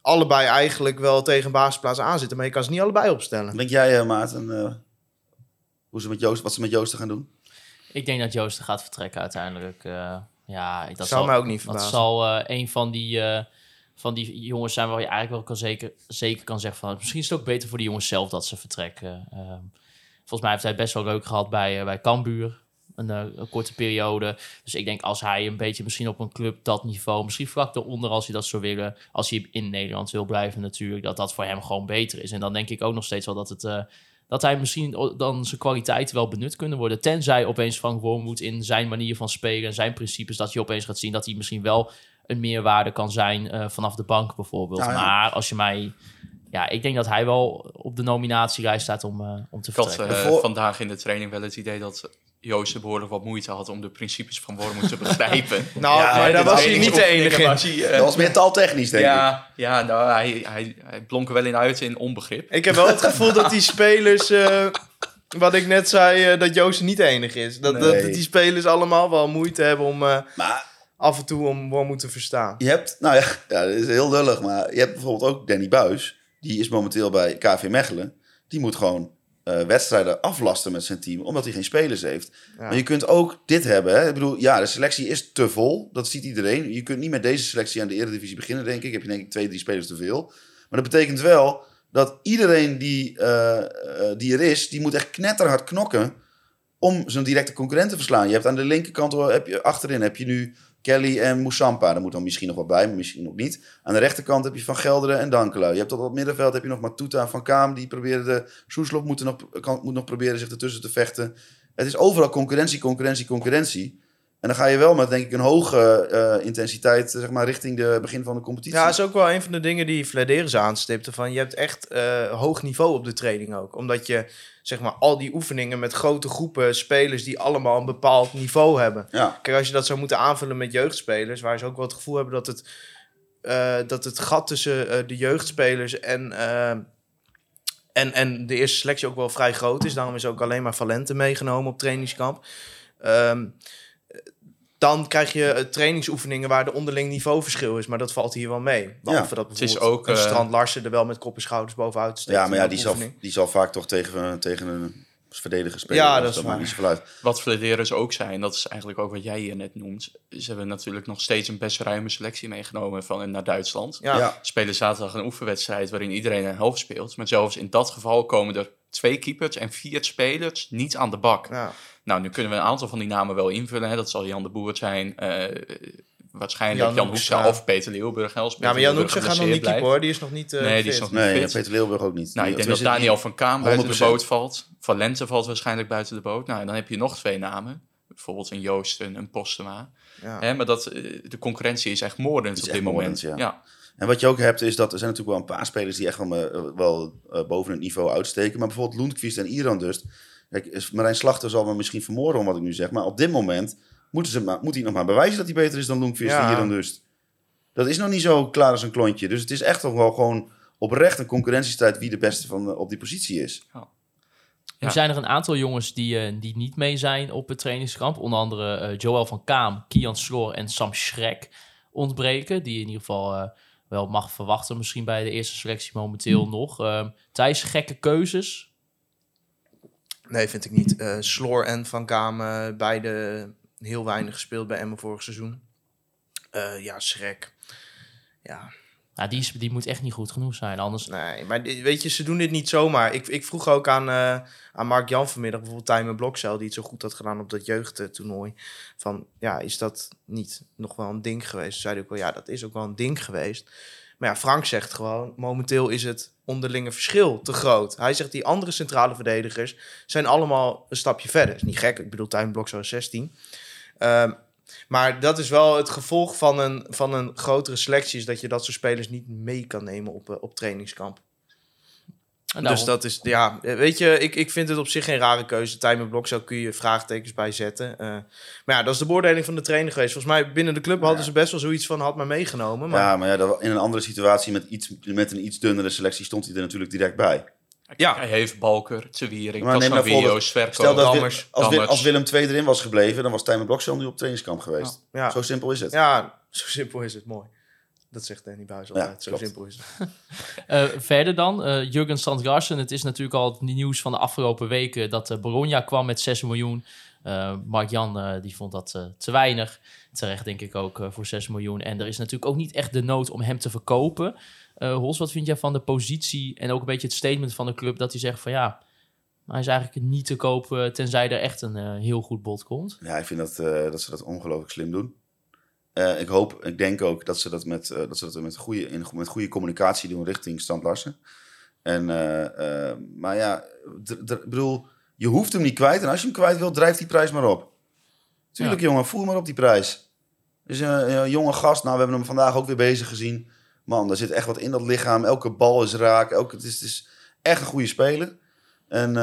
allebei eigenlijk wel tegen een basisplaats aanzitten. Maar je kan ze niet allebei opstellen. Denk jij, eh, Maarten, hoe ze met Joost, wat ze met Joosten gaan doen? Ik denk dat Joost gaat vertrekken uiteindelijk. eh, ja, dat zou zal, mij ook niet Dat verbazen. zal eh, een van die, eh, van die jongens zijn waar je eigenlijk wel kan zeker, zeker kan zeggen van... Misschien is het ook beter voor die jongens zelf dat ze vertrekken. Ehm, volgens mij heeft hij best wel leuk gehad bij, eh, bij Cambuur. Een, eh, een korte periode. Dus ik denk als hij een beetje misschien op een club dat niveau... Misschien vlak eronder als hij dat zou willen. Als hij in Nederland wil blijven natuurlijk. Dat dat voor hem gewoon beter is. En dan denk ik ook nog steeds wel dat het... eh, dat hij misschien dan zijn kwaliteiten wel benut kunnen worden. Tenzij opeens Frank Wormoed in zijn manier van spelen en zijn principes, dat je opeens gaat zien dat hij misschien wel een meerwaarde kan zijn vanaf de bank bijvoorbeeld. Nou ja. Maar als je mij. Ja, ik denk dat hij wel op de nominatielijst staat om, eh, om te Ik had vertrekken. eh, Voor- vandaag in de training wel het idee dat Joost behoorlijk wat moeite had om de principes van Wormoed te begrijpen. Nou, Ja, maar de daar was hij niet de enige in. Was hij, eh, Dat was meer taaltechnisch, denk ik. ja, ja nou, hij, hij, hij blonk er wel in uit in onbegrip. Ik heb wel het gevoel dat die spelers, eh, wat ik net zei, dat Joost niet de enige is. Dat, dat die spelers allemaal wel moeite hebben om eh, Maar af en toe om Wormoed te verstaan. je hebt, nou ja, ja, dat is heel lullig, maar je hebt bijvoorbeeld ook Danny Buis. Die is momenteel bij KV Mechelen. Die moet gewoon eh, wedstrijden aflasten met zijn team, omdat hij geen spelers heeft. Ja. Maar je kunt ook dit hebben. Hè? Ik bedoel, ja, de selectie is te vol. Dat ziet iedereen. Je kunt niet met deze selectie aan de Eredivisie beginnen, denk ik. Heb je denk ik twee, drie spelers te veel. Maar dat betekent wel dat iedereen die, eh, eh, die er is, die moet echt knetterhard knokken om zijn directe concurrent te verslaan. Je hebt aan de linkerkant, heb je, achterin heb je nu Kelly en Moussampa. Daar moet dan misschien nog wat bij, maar misschien nog niet. Aan de rechterkant heb je Van Gelderen en Dankelui. Je hebt op het middenveld heb je nog Matuta Van Kaam. Die proberen de... Soeslof moet, nog, moet nog proberen zich ertussen te vechten. Het is overal concurrentie, concurrentie, concurrentie. En dan ga je wel met, denk ik, een hoge eh, intensiteit zeg maar, richting de begin van de competitie. Ja, dat is ook wel een van de dingen die Flederis aanstipte. Van, je hebt echt eh, hoog niveau op de training ook. Omdat je zeg maar, al die oefeningen met grote groepen spelers die allemaal een bepaald niveau hebben. Ja. Kijk, als je dat zou moeten aanvullen met jeugdspelers, waar ze ook wel het gevoel hebben dat het, eh, dat het gat tussen eh, de jeugdspelers en, eh, en, en de eerste selectie ook wel vrij groot is. Daarom is ook alleen maar Valente meegenomen op trainingskamp. Ehm, dan krijg je eh, trainingsoefeningen waar de onderling niveauverschil is. Maar dat valt hier wel mee. Behalve dat is bijvoorbeeld ook, een eh, Strand Larsen er wel met kop en schouders bovenuit steekt. Ja, maar ja, die zal, die zal vaak toch tegen, tegen een verdediger spelen. Ja, dat is waar. niet zoveel uit. Wat Flederis ook zijn, dat is eigenlijk ook wat jij hier net noemt. Ze hebben natuurlijk nog steeds een best ruime selectie meegenomen van naar Duitsland. Ja. Ja. Spelen zaterdag een oefenwedstrijd waarin iedereen een helft speelt. Maar zelfs in dat geval komen er twee keepers en vier spelers niet aan de bak. Ja. Nou, nu kunnen we een aantal van die namen wel invullen. Hè. Dat zal Jan de Boer zijn. eh, waarschijnlijk Jan Jan, Hoekstra. Of Peter Leeuwburg. ja, maar Jan Hoekstra gaat nog niet keeper hoor. Die is nog niet eh, Nee, die is nog niet Nee, fit. Peter Leeuwburg ook niet. Nou, ik denk dat Daniel van Kaam buiten de 100%. boot valt. Valente valt waarschijnlijk buiten de boot. Nou, dan heb je nog twee namen. Bijvoorbeeld een Joost en een Postema. Ja. Hè, maar dat, eh, de concurrentie is echt moordend Is op echt dit moment. moordend, ja. ja. En wat je ook hebt, is dat er zijn natuurlijk wel een paar spelers die echt wel, wel boven het niveau uitsteken. Maar bijvoorbeeld Lundqvist en Iran dus. Kijk, is- Marijn Slachter zal me misschien vermoorden om wat ik nu zeg. Maar op dit moment moeten ze maar, moet hij nog maar bewijzen dat hij beter is dan Lundqvist Ja. en Iran dus. Dat is nog niet zo klaar als een klontje. Dus het is echt toch wel gewoon oprecht een concurrentiestrijd wie de beste van, op die positie is. Ja. Er zijn er een aantal jongens die, eh, die niet mee zijn op het trainingskamp. Onder andere eh, Joël van Kaam, Kian Sloor en Sam Schrek ontbreken. Die je in ieder geval eh, wel mag verwachten misschien bij de eerste selectie momenteel nog. Ehm Thijs, gekke keuzes. Nee, vind ik niet. Eh Sloor en Van Kamen, beide heel weinig gespeeld bij Emmen vorig seizoen. Eh, ja, Schrek. Ja, Nou, die, is, die moet echt niet goed genoeg zijn. Anders nee. Maar weet je, ze doen dit niet zomaar. Ik, ik vroeg ook aan, eh, aan Mark Jan vanmiddag, bijvoorbeeld Tijmen Blokcel, die het zo goed had gedaan op dat jeugdtoernooi. Van, ja, is dat niet nog wel een ding geweest? Toen zei hij ook wel, ja, dat is ook wel een ding geweest. Maar ja, Frank zegt gewoon, momenteel is het onderlinge verschil te groot. Hij zegt, die andere centrale verdedigers zijn allemaal een stapje verder. Is niet gek, ik bedoel, Blokcel is 16. Ehm, maar dat is wel het gevolg van een, van een grotere selectie... is dat je dat soort spelers niet mee kan nemen op, eh, op trainingskamp. Dus dat is, ja, weet je, ik, ik vind het op zich geen rare keuze. Timer Blok zou kun je vraagtekens bij zetten. Eh, maar ja, dat is de beoordeling van de trainer geweest. Volgens mij binnen de club hadden Ja. ze best wel zoiets van, had maar meegenomen. Maar Ja, maar ja, dat- in een andere situatie met, iets, met een iets dunnere selectie stond hij er natuurlijk direct bij. Ja. Hij heeft Balker, Tewiering, Maar neem nou Sverko. Stel dat Dammers. als, Dammers. als Willem II erin was gebleven, dan was Tijmen Blokcel nu op trainingskamp geweest. ja, Zo simpel is het. ja, zo simpel is het, mooi. Dat zegt Danny Buis altijd, Ja, zo klopt. simpel is het. Eh, verder dan, eh Jurgen Strand-Larsen. Het is natuurlijk al het nieuws van de afgelopen weken dat eh Bologna kwam met 6 miljoen. Eh Mark-Jan eh, die vond dat eh, te weinig. Terecht denk ik ook voor 6 miljoen. En er is natuurlijk ook niet echt de nood om hem te verkopen. Eh Hols, wat vind jij van de positie en ook een beetje het statement van de club dat hij zegt van ja, hij is eigenlijk niet te koop eh, tenzij er echt een heel goed bod komt. Ja, ik vind dat, eh, dat ze dat ongelooflijk slim doen. Eh, ik hoop, ik denk ook dat ze dat met, eh, dat ze dat met, goede, in, met goede communicatie doen richting Strand Larsen. En, eh, maar ja, ik bedoel, je hoeft hem niet kwijt. En als je hem kwijt wilt, drijf die prijs maar op. Tuurlijk, jongen, voer maar op die prijs. Dus een, een jonge gast, nou, we hebben hem vandaag ook weer bezig gezien. Man, daar zit echt wat in dat lichaam. Elke bal is raak. Elke, het, is, het is echt een goede speler. En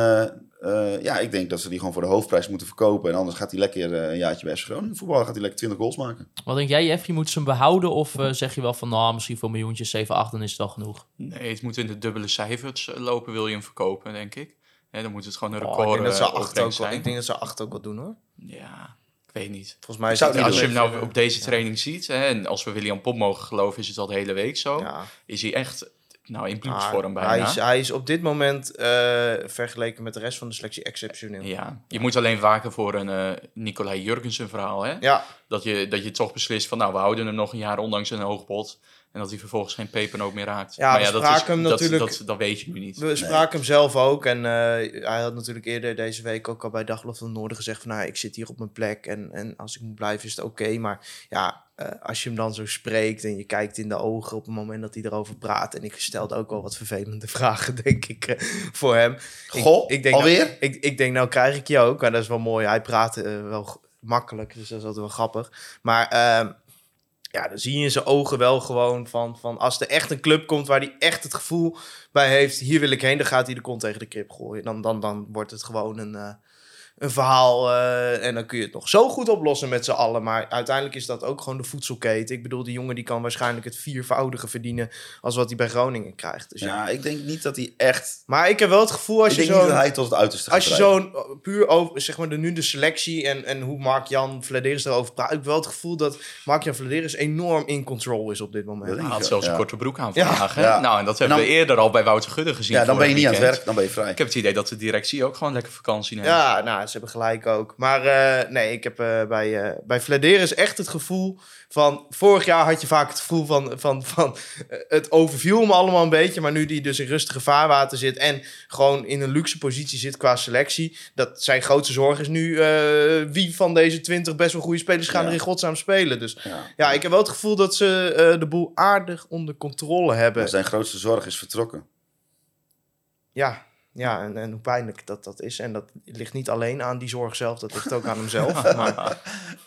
eh, ja, ik denk dat ze die gewoon voor de hoofdprijs moeten verkopen. En anders gaat hij lekker eh, een jaartje bij FC Groningen voetballen. Gaat hij lekker 20 goals maken. Wat denk jij, Jeff? Je moet ze hem behouden of eh, zeg je wel van nou, misschien voor een miljoentje 7, 8, dan is het al genoeg? Nee, het moet in de dubbele cijfers lopen, wil je hem verkopen, denk ik. Hè, dan moet het gewoon een Oh, record ik, denk dat ze acht ook wel, zijn. ik denk dat ze acht ook wel doen hoor. Ja, ik weet niet. Volgens mij zou is het Als je hem nou op deze training ziet, hè, en als we William Pop mogen geloven, is het al de hele week zo. Ja. Is hij echt nou, in Ah, bloedsvorm bijna. hij, is, hij is op dit moment eh, vergeleken met de rest van de selectie exceptioneel. Ja, je moet alleen waken voor een eh Nicolai Jurgensen verhaal. Hè? Ja, Dat, je, dat je toch beslist van, nou, we houden hem nog een jaar ondanks een hoog bod. En dat hij vervolgens geen pepernoot meer raakt. Ja, maar we ja, dat, is, spraken hem dat, natuurlijk- dat, dat weet je nu niet. We spraken hem zelf ook. En eh, hij had natuurlijk eerder deze week ook al bij Dagblad van Noorden gezegd van... Nou, ik zit hier op mijn plek en, en als ik moet blijven is het oké. Maar ja, eh, als je hem dan zo spreekt en je kijkt in de ogen op het moment dat hij erover praat... En ik stelde ook wel wat vervelende vragen, denk ik, eh, voor hem. Goh, ik, ik denk alweer? Nou, ik, ik denk, nou krijg ik je ook. Maar dat is wel mooi. Hij praat eh, wel makkelijk, dus dat is altijd wel grappig. Maar ehm, ja, dan zie je in zijn ogen wel gewoon van, van... als er echt een club komt waar hij echt het gevoel bij heeft... hier wil ik heen, dan gaat hij de kont tegen de krip gooien. Dan, dan, dan wordt het gewoon een, een verhaal eh, en dan kun je het nog zo goed oplossen met z'n allen. Maar uiteindelijk is dat ook gewoon de voedselketen. Ik bedoel, die jongen die kan waarschijnlijk het viervoudige verdienen... als wat hij bij Groningen krijgt. Dus ja. Ja, ik denk niet dat hij echt... Maar ik heb wel het gevoel als ik je denk niet zo... dat hij tot het uiterste gaat Als je zo'n uh, puur over, zeg maar, de, nu de selectie en, en hoe Mark-Jan Vladeris erover praat, heb ik wel het gevoel dat Mark-Jan Vladeris enorm in control is op dit moment. Hij had zelfs een korte broek aan vandaag. Ja. Nou, en dat En hebben dan- we eerder al bij Wouter Gudde gezien. Ja, dan ben je niet aan het werk, dan ben je vrij. Ik heb het idee dat de directie ook gewoon lekker vakantie neemt. Ja, nou, hebben gelijk ook. Maar eh, nee, ik heb eh, bij, eh bij Vladeris echt het gevoel van... Vorig jaar had je vaak het gevoel van... van, van het overviel me allemaal een beetje. Maar nu die dus in rustige vaarwater zit... en gewoon in een luxe positie zit qua selectie... dat zijn grootste zorg is nu... wie van deze 20 best wel goede spelers gaan Ja. er in godsnaam spelen. Dus Ja. ja, ik heb wel het gevoel dat ze de boel aardig onder controle hebben. Maar zijn grootste zorg is vertrokken. Ja, ja en, en hoe pijnlijk dat dat is. En dat ligt niet alleen aan die zorg zelf, dat ligt ook aan hemzelf. maar,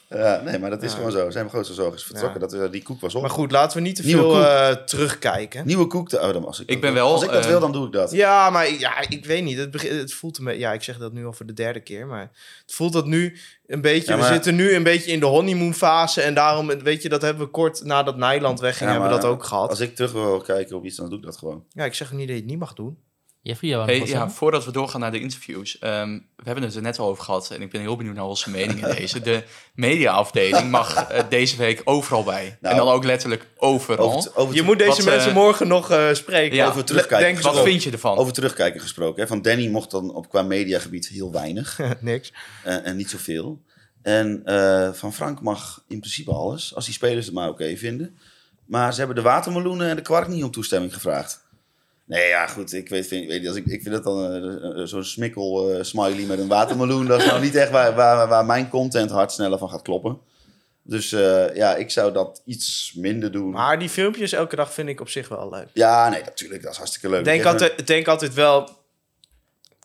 Ja, nee, maar dat is Ja. gewoon zo. Zijn grootste zorg is vertrokken. Ja. Dat, eh, die koek was op. maar goed, laten we niet te veel eh, terugkijken. Nieuwe koek. Te, oh, dan als ik, Ik dat ben wil. wel, Als ik dat eh, wil, dan doe ik dat. Ja, maar ja, ik weet niet. Het, het voelt een beetje... Ja, ik zeg dat nu al voor de derde keer, maar het voelt dat nu een beetje... Ja, maar- We zitten nu een beetje in de honeymoon fase en daarom, weet je, dat hebben we kort nadat Nijland wegging, Ja, hebben we dat ook gehad. Als ik terug wil kijken op iets, dan doe ik dat gewoon. Ja, ik zeg niet dat je het niet mag doen. Jeffrey, Hey, ja, voordat we doorgaan naar de interviews. ehm, we hebben het er net al over gehad en ik ben heel benieuwd naar onze mening in deze. De mediaafdeling mag eh, deze week overal bij. Nou, en dan ook letterlijk overal. Over, over, Je moet deze Wat, mensen eh, morgen nog eh, spreken. Ja, over terugkijken. Denk Wat vind je ervan? over terugkijken gesproken. Hè? Van Danny mocht dan op qua mediagebied heel weinig. Niks. eh, en niet zoveel. En eh, van Frank mag in principe alles. Als die spelers het maar oké vinden. Maar ze hebben de watermeloenen en de kwark niet om toestemming gevraagd. Nee, ja, goed. Ik weet, vind, weet als ik, ik vind het dan eh, eh, zo'n smikkel eh, smiley met een watermeloen. dat is nou niet echt waar, waar, waar mijn content hard sneller van gaat kloppen. Dus eh, ja, ik zou dat iets minder doen. Maar die filmpjes elke dag vind ik op zich wel leuk. Ja, nee, natuurlijk. Dat is hartstikke leuk. denk altijd, denk altijd wel.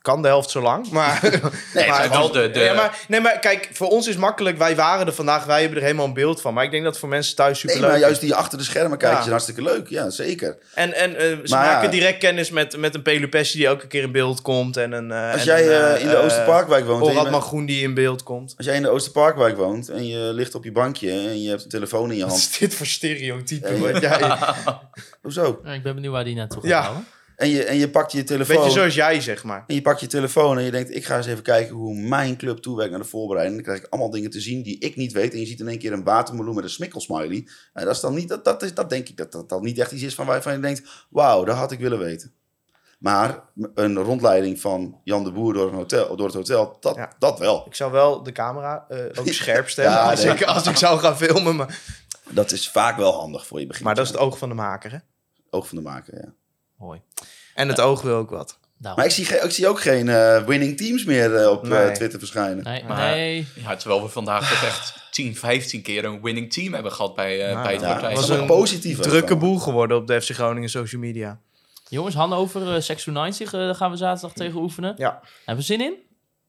Kan de helft zo lang, maar... Nee, maar, wel de- de- Ja, maar, nee, maar kijk, voor ons is makkelijk. Wij waren er vandaag, wij hebben er helemaal een beeld van. Maar ik denk dat het voor mensen thuis super Nee, leuk maar is. juist die achter de schermen kijken Ja. hartstikke leuk. Ja, zeker. En, en eh, ze Maar maken direct kennis met, met een Pelupessi die elke keer in beeld komt. En een, eh, Als en jij een, eh, in de Oosterparkwijk woont... en je Orad bent- Magroen die in beeld komt. Als jij in de Oosterparkwijk woont en je ligt op je bankje en je hebt een telefoon in je Wat hand. is dit voor stereotype? Ja, wat jij- Hoezo? Ja, ik ben benieuwd waar die naartoe gaat Ja. houden. En je, en je pakt je telefoon. Beetje zoals jij, zeg maar. En je pakt je telefoon en je denkt, ik ga eens even kijken hoe mijn club toewerkt naar de voorbereiding. Dan krijg ik allemaal dingen te zien die ik niet weet. En je ziet in één keer een watermeloen met een smikkelsmiley. En dat is dan niet, dat, dat, is, dat denk ik dat dat dan niet echt iets is van waarvan je denkt, wauw, dat had ik willen weten. Maar een rondleiding van Jan de Boer door, een hotel, door het hotel, dat, Ja. dat wel. Ik zou wel de camera eh, ook scherp stellen Ja, als, nee. ik, als ik zou gaan filmen. Maar, Dat is vaak wel handig voor je begin. maar dat is het oog van de maker, hè? oog van de maker, ja. Mooi. En het oog wil ook wat. Nou, Maar ik zie, ik zie ook geen eh, winning teams meer eh, op eh. Twitter verschijnen. nee, Maar- nee. Ja, terwijl we vandaag toch echt 10, 15 keer een winning team hebben gehad bij, eh Nou, bij het ja, partij. was is een ook Drukke boel geworden op de FC Groningen social media. Jongens, Hannover, uh, 96, eh, daar gaan we zaterdag tegen oefenen. Ja. Hebben we zin in?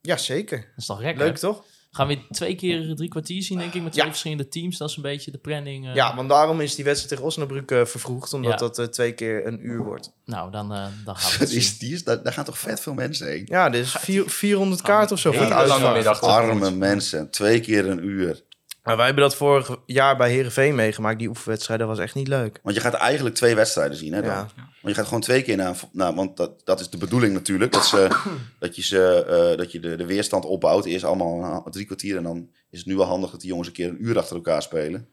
Ja, zeker. Dat is toch gek, Leuk hè? toch? Gaan we twee keer drie kwartier zien, denk ik, met twee Ja. verschillende teams. Dat is een beetje de planning. eh. Ja, want daarom is die wedstrijd tegen Osnabrück eh, vervroegd. Omdat Ja. dat eh, twee keer een uur wordt. Nou, dan, eh, dan gaan we het is, die is, daar, daar gaan toch vet veel mensen heen. Ja, dus vier, 400 kaarten of zo Hele lange middag. Arme mensen. Twee keer een uur. Maar wij hebben dat vorig jaar bij Herenveen meegemaakt. Die oefenwedstrijd, dat was echt niet leuk. Want je gaat eigenlijk twee wedstrijden zien. Hè, dan. Ja. Want je gaat gewoon twee keer naar... naar want dat, dat is de bedoeling natuurlijk. Dat, ze, dat je, ze, eh, dat je de, de weerstand opbouwt. Eerst allemaal een- drie kwartier. En dan is het nu wel handig dat die jongens een keer een uur achter elkaar spelen.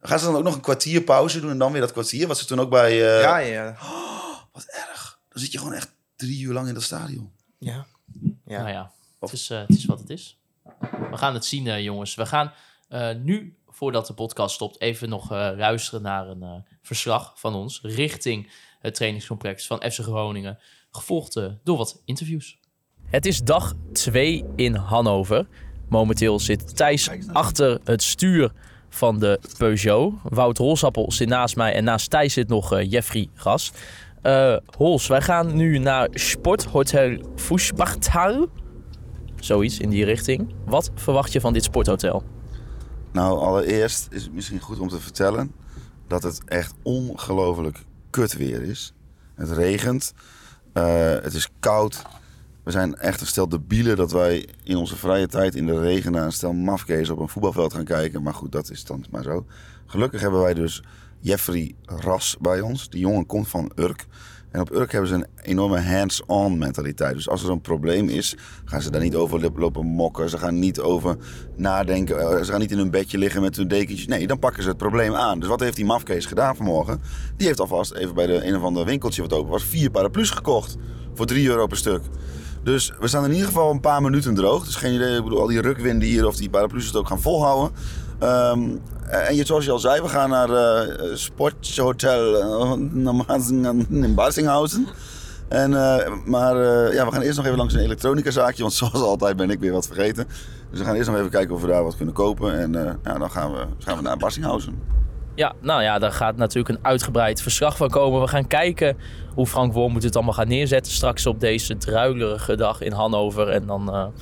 Gaan ze dan ook nog een kwartier pauze doen en dan weer dat kwartier? Wat ze toen ook bij... eh, ja, ja, Wat erg. Dan zit je gewoon echt drie uur lang in dat stadion. ja. ja. Nou ja, het is, eh, het is wat het is. We gaan het zien, jongens. We gaan nu voordat de podcast stopt, even nog eh, luisteren naar een eh, verslag van ons richting het trainingscomplex van FC Groningen, gevolgd eh, door wat interviews. Het is dag 2 in Hannover. Momenteel zit Thijs achter het stuur van de Peugeot. Wout Holsappel zit naast mij en naast Thijs zit nog eh, Jeffrey Gas. Eh Hols, wij gaan nu naar Sporthotel Fußbachtal. Zoiets in die richting. Wat verwacht je van dit sporthotel? Nou, allereerst is het misschien goed om te vertellen dat het echt ongelooflijk kut weer is. Het regent, eh, het is koud. We zijn echt een stel debielen dat wij in onze vrije tijd in de regen naar een stel mafkees op een voetbalveld gaan kijken. Maar goed, dat is dan maar zo. Gelukkig hebben wij dus Jeffrey Ras bij ons. Die jongen komt van Urk. En op Urk hebben ze een enorme hands-on mentaliteit. Dus als er een probleem is, gaan ze daar niet over lopen mokken. Ze gaan niet over nadenken. Eh, Ze gaan niet in hun bedje liggen met hun dekentjes. Nee, dan pakken ze het probleem aan. Dus wat heeft die mafkees gedaan vanmorgen? Die heeft alvast even bij de een of andere winkeltje wat open was, vier paraplu's gekocht. Voor 3 euro per stuk. Dus we staan in ieder geval een paar minuten droog. Dus geen idee, ik bedoel, al die rukwinden hier of die paraplu's het ook gaan volhouden. Ehm, en zoals je al zei, we gaan naar eh Sporthotel eh, in Barsinghausen. En, eh, maar ja, we gaan eerst nog even langs een elektronica zaakje, want zoals altijd ben ik weer wat vergeten. Dus we gaan eerst nog even kijken of we daar wat kunnen kopen. En ja, dan gaan we, gaan we naar Barsinghausen. Ja, nou ja, daar gaat natuurlijk een uitgebreid verslag van komen. We gaan kijken hoe Frank Wormoed het allemaal gaat neerzetten straks op deze druilerige dag in Hannover. En dan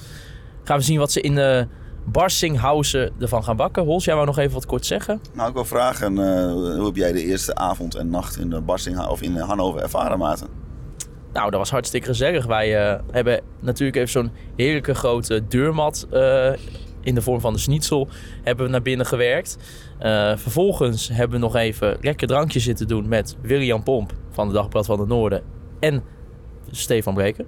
gaan we zien wat ze in uh, Barsinghausen ervan gaan bakken. Hols, jij wou nog even wat kort zeggen? Nou, ik wil vragen, eh, hoe heb jij de eerste avond en nacht in, de Barsingha of in Hannover ervaren, Maarten? Nou, dat was hartstikke gezellig. Wij eh, hebben natuurlijk even zo'n heerlijke grote deurmat eh, in de vorm van de schnitzel hebben we naar binnen gewerkt. Vervolgens hebben we nog even lekker drankje zitten doen met William Pomp van de Dagblad van het Noorden en Stefan Breken.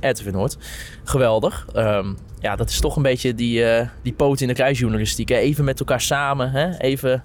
RTV Noord. Geweldig. Ehm, ja, dat is toch een beetje die, eh, die poot in de kruisjournalistiek. Hè? Even met elkaar samen. Hè? Even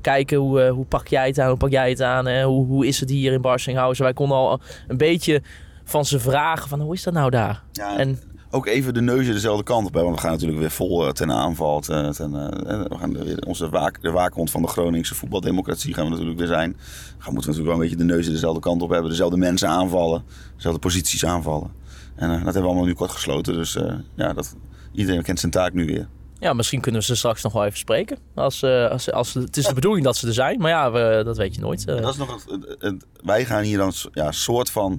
kijken hoe, eh, hoe pak jij het aan, hoe pak jij het aan. Hè? Hoe, hoe is het hier in Barsinghausen? Wij konden al een beetje van ze vragen van hoe is dat nou daar? Ja, En ook even de neuzen dezelfde kant op. Hè? Want we gaan natuurlijk weer vol eh, ten aanval. Ten, ten, eh, we gaan weer onze waak, de waakhond van de Groningse voetbaldemocratie gaan we natuurlijk weer zijn. Dan moeten we natuurlijk wel een beetje de neuzen dezelfde kant op hebben. Dezelfde mensen aanvallen. Dezelfde posities aanvallen. En eh, dat hebben we allemaal nu kort gesloten. Dus ja, dat, iedereen kent zijn taak nu weer. ja, misschien kunnen we ze straks nog wel even spreken. Als, als, als, het is de bedoeling dat ze er zijn, maar ja, we, dat weet je nooit. Dat is nog het, het- het- wij gaan hier dan ja, soort van.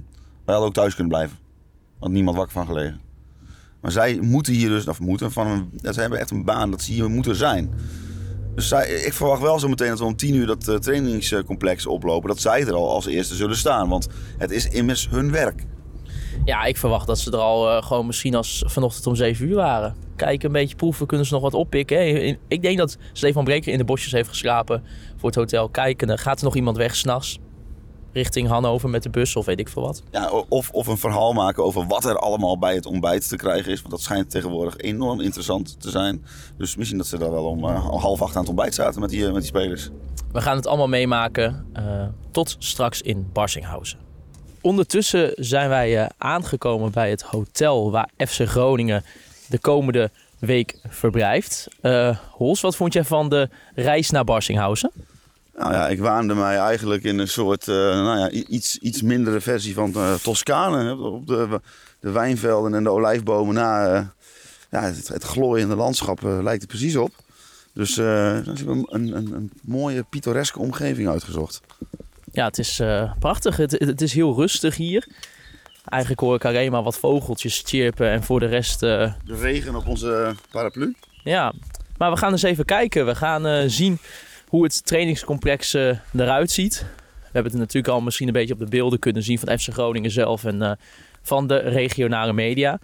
Wij hadden ook thuis kunnen blijven. Want niemand wakker van gelegen. Maar zij moeten hier dus, of moeten, van een, hebben echt een baan dat ze hier moeten zijn. Dus zij, ik verwacht wel zo meteen dat we om tien uur dat eh, trainingscomplex oplopen. Dat zij er al als eerste zullen staan. Want het is immers hun werk. Ja, ik verwacht dat ze er al eh, gewoon misschien als vanochtend om 7 uur waren. Kijken, een beetje proeven, kunnen ze nog wat oppikken. Ik denk dat Stefan Breker in de bosjes heeft geslapen voor het hotel. Kijken, gaat er nog iemand weg s'nachts richting Hannover met de bus of weet ik veel wat. Ja, of, of een verhaal maken over wat er allemaal bij het ontbijt te krijgen is. Want dat schijnt tegenwoordig enorm interessant te zijn. Dus misschien dat ze daar wel om eh, half acht aan het ontbijt zaten met die, eh, met die spelers. We gaan het allemaal meemaken eh, tot straks in Barsinghausen. Ondertussen zijn wij eh, aangekomen bij het hotel waar FC Groningen de komende week verblijft. Eh Hols, wat vond jij van de reis naar Barsinghausen? Nou ja, ik waande mij eigenlijk in een soort eh, nou ja, iets, iets mindere versie van uh, Toscane. Op de, de wijnvelden en de olijfbomen na. eh, ja, het, het glooiende landschap eh, lijkt er precies op. Dus eh dan hebben we een, een, een mooie pittoreske omgeving uitgezocht. Ja, het is eh, prachtig. Het, het is heel rustig hier. Eigenlijk hoor ik alleen maar wat vogeltjes chirpen en voor de rest... eh, De regen op onze paraplu. Ja, maar we gaan eens even kijken. We gaan eh, zien hoe het trainingscomplex eh, eruit ziet. We hebben het natuurlijk al misschien een beetje op de beelden kunnen zien van FC Groningen zelf en eh, van de regionale media.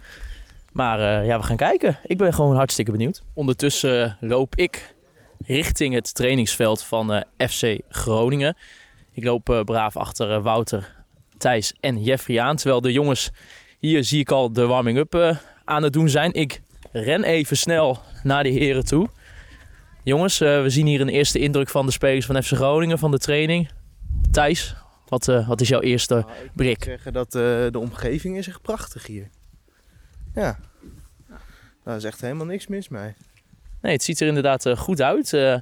Maar eh, ja, we gaan kijken. Ik ben gewoon hartstikke benieuwd. Ondertussen loop ik richting het trainingsveld van FC Groningen. Ik loop braaf achter Wouter, Thijs en Jeffrey aan. Terwijl de jongens hier zie ik al de warming-up aan het doen zijn. Ik ren even snel naar de heren toe. Jongens, eh, we zien hier een eerste indruk van de spelers van FC Groningen, van de training. Thijs, wat, eh, wat is jouw eerste Nou, ik blik? moet zeggen dat eh, de omgeving is echt prachtig hier. Ja. Daar is echt helemaal niks mis mee. nee, het ziet er inderdaad goed uit. Uh,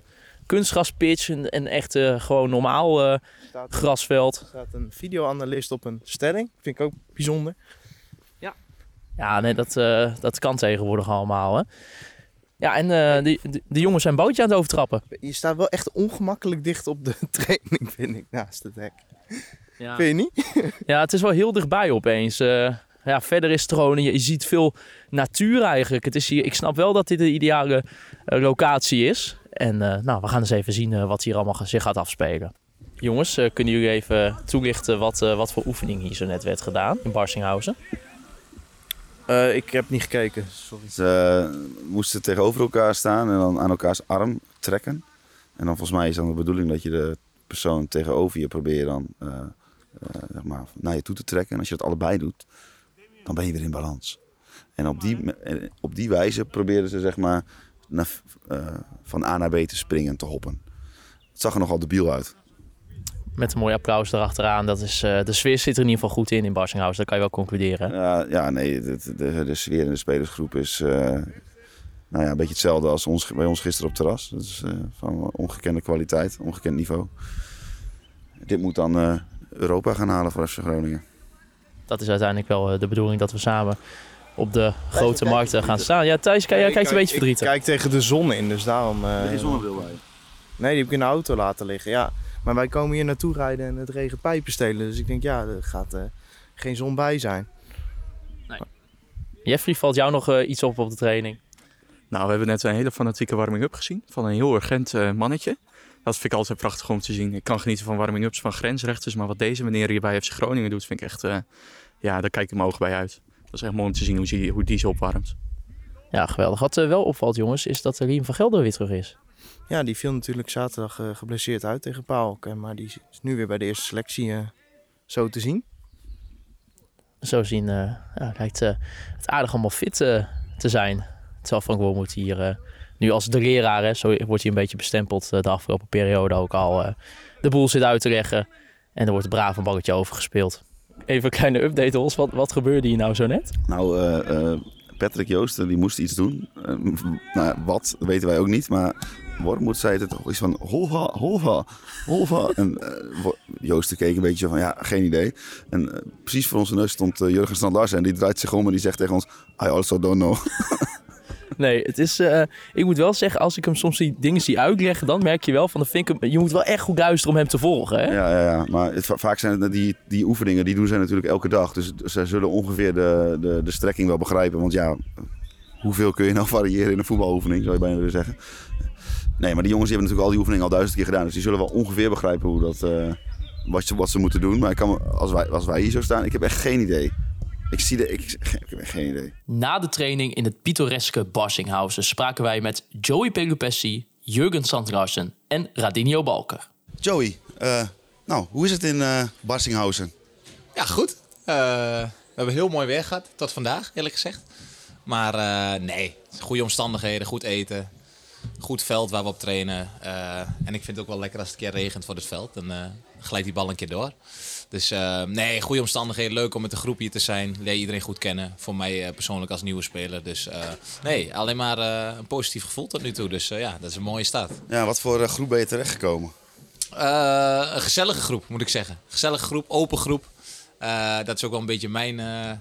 kunstgraspitch en, en echt uh, gewoon normaal uh, staat, grasveld. er staat een videoanalist op een stelling. Vind ik ook bijzonder. Ja, nee, dat, uh, dat kan tegenwoordig allemaal. Hè. Ja, en uh, die, die, die, jongens zijn bootje aan het overtrappen. Je staat wel echt ongemakkelijk dicht op de training, vind ik, naast het hek. Ja. Vind je niet? ja, het is wel heel dichtbij opeens. Uh, ja, verder is het gewoon, je, je, ziet veel natuur eigenlijk. Het is hier, ik snap wel dat dit de ideale locatie is. En nou, we gaan eens even zien wat hier allemaal zich gaat afspelen. Jongens, kunnen jullie even toelichten wat, wat voor oefening hier zo net werd gedaan in Barsinghausen? Uh, ik heb niet gekeken, sorry. Ze uh, moesten tegenover elkaar staan en dan aan elkaars arm trekken. En dan volgens mij is dan de bedoeling dat je de persoon tegenover je probeert dan uh, zeg maar naar je toe te trekken. En als je dat allebei doet, dan ben je weer in balans. En op die, op die wijze proberen ze zeg maar naar, van A naar B te springen en te hoppen. Het zag er nogal debiel uit. Met een mooi applaus erachteraan. Dat is, uh, de sfeer zit er in ieder geval goed in in Barsinghausen. Dat kan je wel concluderen. Ja, ja nee, de, de, de sfeer in de spelersgroep is uh, nou ja, een beetje hetzelfde als ons, bij ons gisteren op het terras. Dat is uh, van ongekende kwaliteit, ongekend niveau. Dit moet dan Europa gaan halen voor FC Groningen. Dat is uiteindelijk wel de bedoeling dat we samen op de grote markten gaan staan. Ja, Thijs, kijk, jij kijkt een beetje verdrietig. Ik kijk tegen de zon in, dus daarom... Uh, geen zonnebril bij? Nee, die heb ik in de auto laten liggen, ja. Maar wij komen hier naartoe rijden en het regent pijpen stelen. Dus ik denk, ja, er gaat uh, geen zon bij zijn. Nee. Jeffrey, valt jou nog uh, iets op op de training? Nou, we hebben net een hele fanatieke warming-up gezien van een heel urgent uh, mannetje. Dat vind ik altijd prachtig om te zien. Ik kan genieten van warming-ups van grensrechters, maar wat deze meneer hier bij FC Groningen doet, vind ik echt, ja, daar kijk ik mijn ogen bij uit. Dat is echt mooi om te zien hoe, die, hoe die ze opwarmt. Ja, geweldig. Wat wel opvalt, jongens, is dat Riem van Gelder weer terug is. Ja, die viel natuurlijk zaterdag uh, geblesseerd uit tegen Paalk. Maar die is nu weer bij de eerste selectie uh, zo te zien. Zo zien uh, ja, lijkt het aardig allemaal fit te zijn. Terwijl Frank Wormoed hier nu als de leraar, hè, zo wordt hij een beetje bestempeld de afgelopen periode ook al, de boel zit uit te leggen. En er wordt braaf een balletje over gespeeld. Even een kleine update, Hols. Wat, wat gebeurde hier nou zo net? Nou, Patrick Joosten die moest iets doen. nou, wat, weten wij ook niet. Maar Wormoed zei het toch iets van holva, holva, holva. En uh, Joosten keek een beetje van ja, geen idee. En uh, precies voor onze neus stond uh, Jurgen Strand Larsen en die draait zich om en die zegt tegen ons, I also don't know. nee, het is, ik moet wel zeggen, als ik hem soms die dingen zie uitleggen, dan merk je wel van, de vind ik, je moet wel echt goed luisteren om hem te volgen. Hè? Ja, ja, ja, maar het, vaak zijn het die, die oefeningen, die doen zij natuurlijk elke dag. Dus zij zullen ongeveer de, de, de strekking wel begrijpen. Want ja, hoeveel kun je nou variëren in een voetbaloefening, zou je bijna willen zeggen. Nee, maar die jongens die hebben natuurlijk al die oefeningen al duizend keer gedaan. Dus die zullen wel ongeveer begrijpen hoe dat, uh, wat, ze, wat ze moeten doen. Maar ik kan, als, wij, als wij hier zo staan, ik heb echt geen idee. Ik zie de, ik, ik heb echt geen idee. Na de training in het pittoreske Barsinghausen spraken wij met Joey Pelupessi, Jurgen Sandlarsen en Radinio Balker. Joey, uh, nou, hoe is het in uh, Barsinghausen? Ja, goed. we hebben heel mooi weer gehad, tot vandaag eerlijk gezegd. Maar nee, goede omstandigheden, goed eten, goed veld waar we op trainen. Uh, en ik vind het ook wel lekker als het een keer regent voor het veld. Dan uh, glijdt die bal een keer door. Dus uh, nee, goede omstandigheden. Leuk om met de groep hier te zijn. Leer iedereen goed kennen. Voor mij persoonlijk als nieuwe speler. Dus nee, alleen maar een positief gevoel tot nu toe. Dus ja, dat is een mooie start. Ja, wat voor groep ben je terechtgekomen? een gezellige groep, moet ik zeggen. Gezellige groep, open groep. Uh, dat is ook wel een beetje mijn, uh,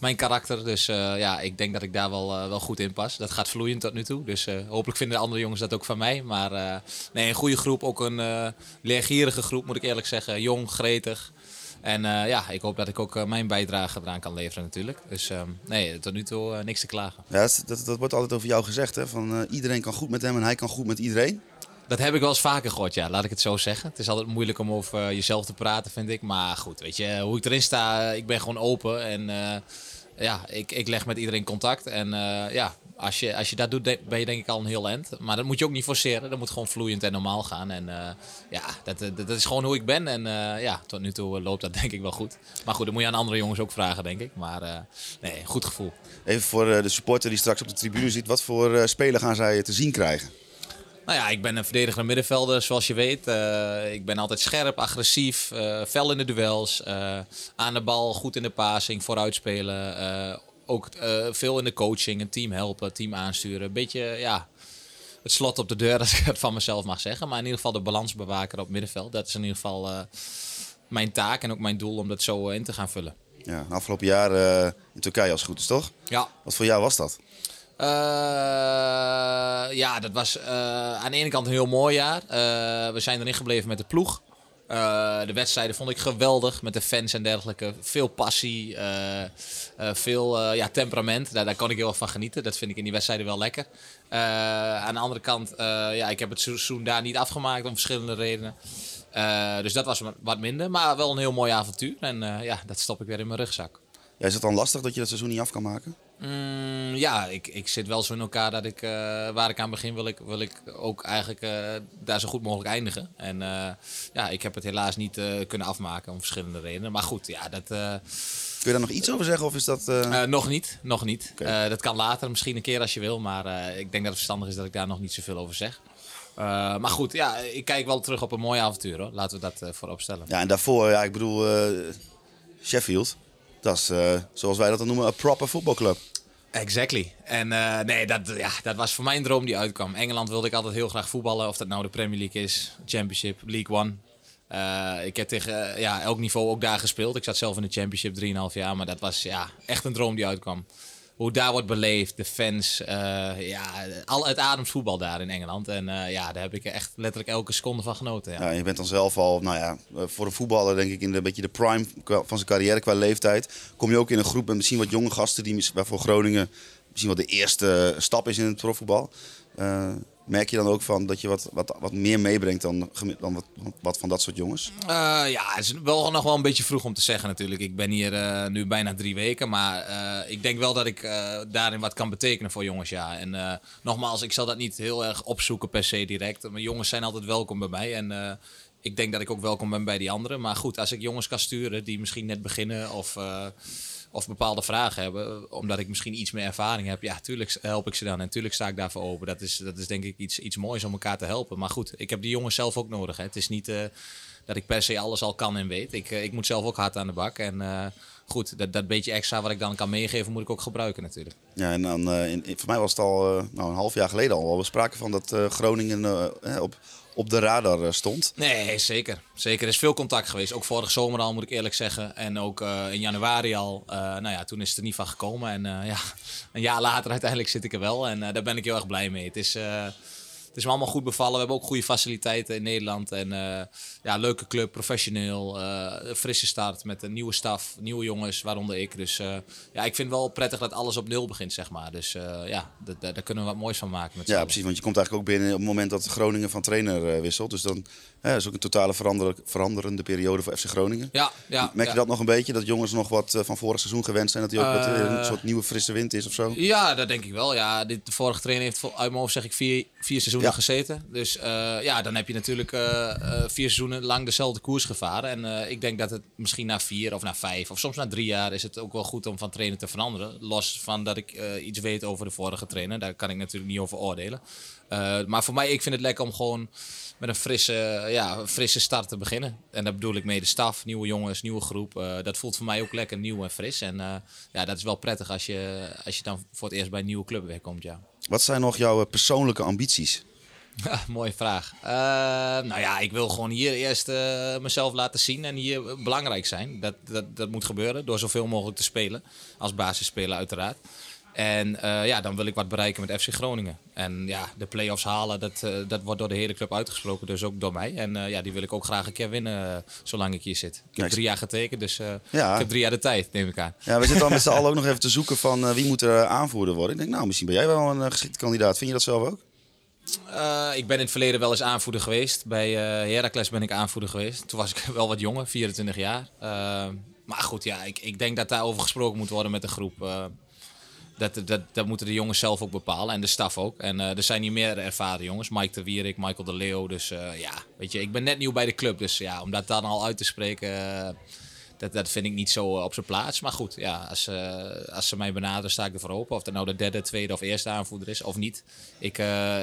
mijn karakter. Dus uh, ja, ik denk dat ik daar wel, wel goed in pas. Dat gaat vloeiend tot nu toe. Dus hopelijk vinden de andere jongens dat ook van mij. Maar nee, een goede groep. Ook een leergierige groep, moet ik eerlijk zeggen. Jong, gretig. En ja, ik hoop dat ik ook mijn bijdrage eraan kan leveren natuurlijk. Dus nee, tot nu toe niks te klagen. Ja, dat, dat, dat, wordt altijd over jou gezegd. Hè? Van, iedereen kan goed met hem en hij kan goed met iedereen. Dat heb ik wel eens vaker gehoord, ja. Laat ik het zo zeggen. Het is altijd moeilijk om over uh, jezelf te praten, vind ik. Maar goed, weet je, hoe ik erin sta, ik ben gewoon open. En uh, ja, ik, ik leg met iedereen contact. En uh, ja, als je, als je dat doet, ben je denk ik al een heel eind. Maar dat moet je ook niet forceren. Dat moet gewoon vloeiend en normaal gaan. En ja, dat, dat, is gewoon hoe ik ben. En ja, tot nu toe loopt dat denk ik wel goed. Maar goed, dat moet je aan andere jongens ook vragen, denk ik. Maar nee, goed gevoel. Even voor de supporter die straks op de tribune zit. Wat voor speler gaan zij te zien krijgen? Nou ja, ik ben een verdedigende middenvelder, zoals je weet. Uh, ik ben altijd scherp, agressief, uh, fel in de duels. Uh, aan de bal, goed in de passing, vooruitspelen. ook veel in de coaching, een team helpen, team aansturen. Een beetje, ja, het slot op de deur, als ik het van mezelf mag zeggen. Maar in ieder geval de balans bewaken op middenveld. Dat is in ieder geval eh, mijn taak en ook mijn doel om dat zo eh, in te gaan vullen. Ja, afgelopen jaar eh, in Turkije als het goed is, toch? Ja. Wat voor jou was dat? Uh, ja, dat was uh, aan de ene kant een heel mooi jaar. Uh, we zijn erin gebleven met de ploeg. de wedstrijden vond ik geweldig met de fans en dergelijke. Veel passie, veel ja, temperament. Daar, daar kon ik heel erg van genieten. Dat vind ik in die wedstrijden wel lekker. aan de andere kant, ja, ik heb het seizoen daar niet afgemaakt om verschillende redenen. dus dat was wat minder, maar wel een heel mooi avontuur. En ja, dat stop ik weer in mijn rugzak. Is het dan lastig dat je dat seizoen niet af kan maken? Mm, ja, ik, ik zit wel zo in elkaar dat ik, uh, waar ik aan begin, wil ik, wil ik ook eigenlijk uh, daar zo goed mogelijk eindigen. En uh, ja, ik heb het helaas niet kunnen afmaken om verschillende redenen. Maar goed, ja, dat... Kun je daar nog iets over zeggen of is dat... nog niet, nog niet. Okay. dat kan later, misschien een keer als je wil. Maar ik denk dat het verstandig is dat ik daar nog niet zoveel over zeg. maar goed, ja, ik kijk wel terug op een mooi avontuur hoor. Laten we dat voorop stellen. Ja, en daarvoor, ja, ik bedoel, Sheffield. Dat is, zoals wij dat dan noemen, een proper voetbalclub. Exactly. En uh, nee, dat, ja, dat was voor mij een droom die uitkwam. Engeland wilde ik altijd heel graag voetballen. Of dat nou de Premier League is, Championship, League One. Uh, ik heb tegen ja, elk niveau ook daar gespeeld. Ik zat zelf in de Championship 3,5 jaar. Maar dat was ja, echt een droom die uitkwam. Hoe daar wordt beleefd, de fans. ja, al het ademt voetbal daar in Engeland. En ja, daar heb ik echt letterlijk elke seconde van genoten. Ja. ja. je bent dan zelf al, nou ja, voor een voetballer denk ik in de beetje de prime van zijn carrière qua leeftijd. Kom je ook in een groep met misschien wat jonge gasten die waarvoor Groningen misschien wel de eerste stap is in het profvoetbal. Uh, merk je dan ook van dat je wat, wat, wat meer meebrengt dan, dan wat, wat van dat soort jongens? Uh, ja, het is wel nog wel een beetje vroeg om te zeggen natuurlijk. Ik ben hier uh, nu bijna drie weken, maar ik denk wel dat ik daarin wat kan betekenen voor jongens, ja. En nogmaals, ik zal dat niet heel erg opzoeken per se direct. Maar jongens zijn altijd welkom bij mij en ik denk dat ik ook welkom ben bij die anderen. Maar goed, als ik jongens kan sturen die misschien net beginnen of of bepaalde vragen hebben, omdat ik misschien iets meer ervaring heb, ja, tuurlijk help ik ze dan. En tuurlijk sta ik daarvoor open. Dat is, dat is denk ik iets, iets moois om elkaar te helpen. Maar goed, ik heb die jongens zelf ook nodig. Hè. Het is niet uh, dat ik per se alles al kan en weet. Ik, uh, ik moet zelf ook hard aan de bak. En goed, dat, dat beetje extra wat ik dan kan meegeven, moet ik ook gebruiken natuurlijk. Ja, en dan, voor mij was het al nou, een half jaar geleden al. We spraken van dat Groningen op op de radar eh, stond. Nee, zeker. Zeker. Er is veel contact geweest. Ook vorige zomer al, moet ik eerlijk zeggen. En ook uh, in januari al. Uh, nou ja, toen is het er niet van gekomen. En ja, een jaar later uiteindelijk zit ik er wel. En daar ben ik heel erg blij mee. Het is het is me allemaal goed bevallen. We hebben ook goede faciliteiten in Nederland. En uh, ja, leuke club, professioneel. Uh, frisse start met een nieuwe staf, nieuwe jongens, waaronder ik. Dus uh, ja, ik vind het wel prettig dat alles op nul begint, zeg maar. Dus ja, daar kunnen we wat moois van maken. Met ja, precies. Want je komt eigenlijk ook binnen op het moment dat Groningen van trainer wisselt. Dus dan ja, is ook een totale verander, veranderende periode voor FC Groningen. Ja, ja, Merk je ja. dat nog een beetje? Dat jongens nog wat van vorig seizoen gewend zijn? Dat hij ook wat, een soort nieuwe frisse wind is of zo? Ja, dat denk ik wel. Ja, dit, de vorige trainer heeft uit mijn hoofd zeg ik vier, vier seizoenen ja. gezeten. Dus uh, ja, dan heb je natuurlijk uh, vier seizoenen lang dezelfde koers gevaren. En ik denk dat het misschien na vier of na vijf of soms na drie jaar is het ook wel goed om van trainer te veranderen. Los van dat ik iets weet over de vorige trainer. Daar kan ik natuurlijk niet over oordelen. maar voor mij, ik vind het lekker om gewoon met een frisse, ja, frisse start te beginnen. En daar bedoel ik mee de staf, nieuwe jongens, nieuwe groep. dat voelt voor mij ook lekker nieuw en fris. En ja, dat is wel prettig als je, als je dan voor het eerst bij een nieuwe club wegkomt, ja. Wat zijn nog jouw persoonlijke ambities? Mooie vraag. Uh, nou ja, ik wil gewoon hier eerst uh, mezelf laten zien en hier belangrijk zijn. Dat, dat, dat moet gebeuren door zoveel mogelijk te spelen. Als basisspeler uiteraard. En uh, ja, dan wil ik wat bereiken met FC Groningen. En ja, de play-offs halen, dat, dat wordt door de hele club uitgesproken. Dus ook door mij. En ja, die wil ik ook graag een keer winnen zolang ik hier zit. Ik heb drie jaar getekend, dus ja. ik heb drie jaar de tijd, neem ik aan. Ja, we zitten dan met z'n allen ook nog even te zoeken van wie moet er aanvoerder worden. Ik denk, nou, misschien ben jij wel een geschikte kandidaat. Vind je dat zelf ook? Uh, ik ben in het verleden wel eens aanvoerder geweest. Bij uh, Heracles ben ik aanvoerder geweest. Toen was ik wel wat jonger, 24 jaar. Uh, maar goed, ja, ik, ik denk dat daarover gesproken moet worden met de groep. Dat, dat, dat moeten de jongens zelf ook bepalen en de staf ook. En er zijn hier meer ervaren jongens. Mike de Wierik, Michael de Leeuw. Dus ja, weet je, ik ben net nieuw bij de club. Dus ja, om dat dan al uit te spreken dat, dat vind ik niet zo op zijn plaats. Maar goed, ja, als, als ze mij benaderen, sta ik ervoor open. Of dat nou de derde, tweede of eerste aanvoerder is of niet. Ik,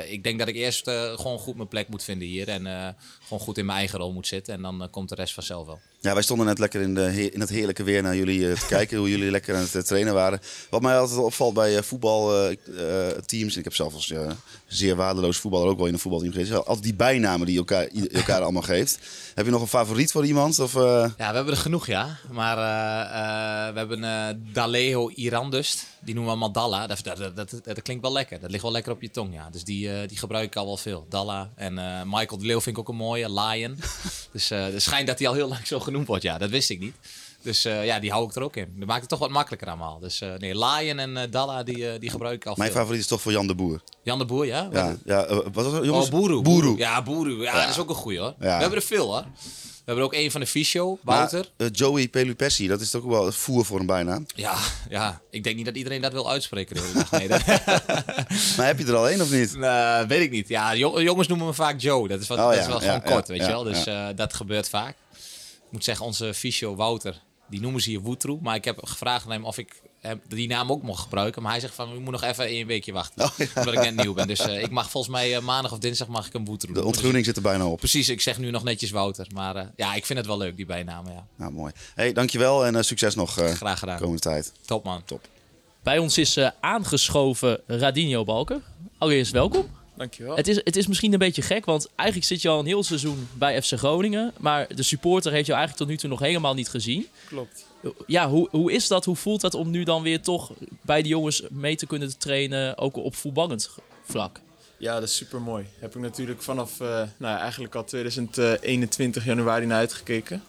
ik denk dat ik eerst gewoon goed mijn plek moet vinden hier. En gewoon goed in mijn eigen rol moet zitten. En dan komt de rest vanzelf wel. Ja, wij stonden net lekker in, de, in het heerlijke weer naar jullie te kijken. hoe jullie lekker aan het trainen waren. Wat mij altijd opvalt bij voetbalteams. ik heb zelf als zeer waardeloos voetballer ook wel in een voetbalteam gezeten. Altijd die bijnamen die elkaar, elkaar allemaal geeft. Heb je nog een favoriet voor iemand? Of, Ja, we hebben er genoeg, ja. Maar we hebben Daleho Irandust. Die noemen we Mandala. Dat, dat, dat, klinkt wel lekker. Dat ligt wel lekker op je tong, ja. Dus die, die gebruik ik al wel veel. Dalla. En Michael de Leeuw vind ik ook een mooie. Lion. dus het schijnt dat hij al heel lang zo genoemd wordt. Ja, dat wist ik niet. Dus uh, ja, die hou ik er ook in. Dat maakt het toch wat makkelijker allemaal. Dus uh, nee, Lion en uh, Dalla, die, die gebruik ik al Mijn veel. favoriet is toch voor Jan de Boer. Jan de Boer, ja? Ja, ja wat was het, jongens? Oh. Boeroe. Ja, Boeroe. Ja, ja, dat is ook een goeie hoor. Ja. We hebben er veel hoor. We hebben er ook een van de Fysio, Wouter. Maar, Joey Pelupessi, dat is toch ook wel voer voor een bijnaam? Ja, ja, ik denk niet dat iedereen dat wil uitspreken. Nee, maar heb je er al één of niet? Weet ik niet. Ja, jongens noemen me vaak Joe. Dat is, wat, oh, dat is wel gewoon kort, weet je wel. Dus dat gebeurt vaak. Ik moet zeggen, onze Fysio Wouter, die noemen ze hier Woetroe. Maar ik heb gevraagd aan hem of ik hem die naam ook mocht gebruiken. Maar hij zegt van, je moet nog even een weekje wachten. Oh, ja. Omdat ik net nieuw ben. Dus uh, ik mag volgens mij uh, maandag of dinsdag mag ik een Woetroe De ontgroening dus, zit er bijna op. Precies, ik zeg nu nog netjes Wouter. Maar uh, ja, ik vind het wel leuk, die bijnamen. Ja. Nou, mooi. hey, dankjewel en succes nog Graag gedaan. komende tijd. Top man. Top. Bij ons is aangeschoven Radinho Balker. Allereerst welkom. Dankjewel. Het is, het is misschien een beetje gek, want eigenlijk zit je al een heel seizoen bij FC Groningen. Maar de supporter heeft je eigenlijk tot nu toe nog helemaal niet gezien. Klopt. Ja, hoe, hoe is dat? Hoe voelt dat om nu dan weer toch bij de jongens mee te kunnen trainen, ook op voetballend vlak? Ja, dat is super mooi. Heb ik natuurlijk vanaf, uh, nou ja, eigenlijk al 2021 januari naar uitgekeken.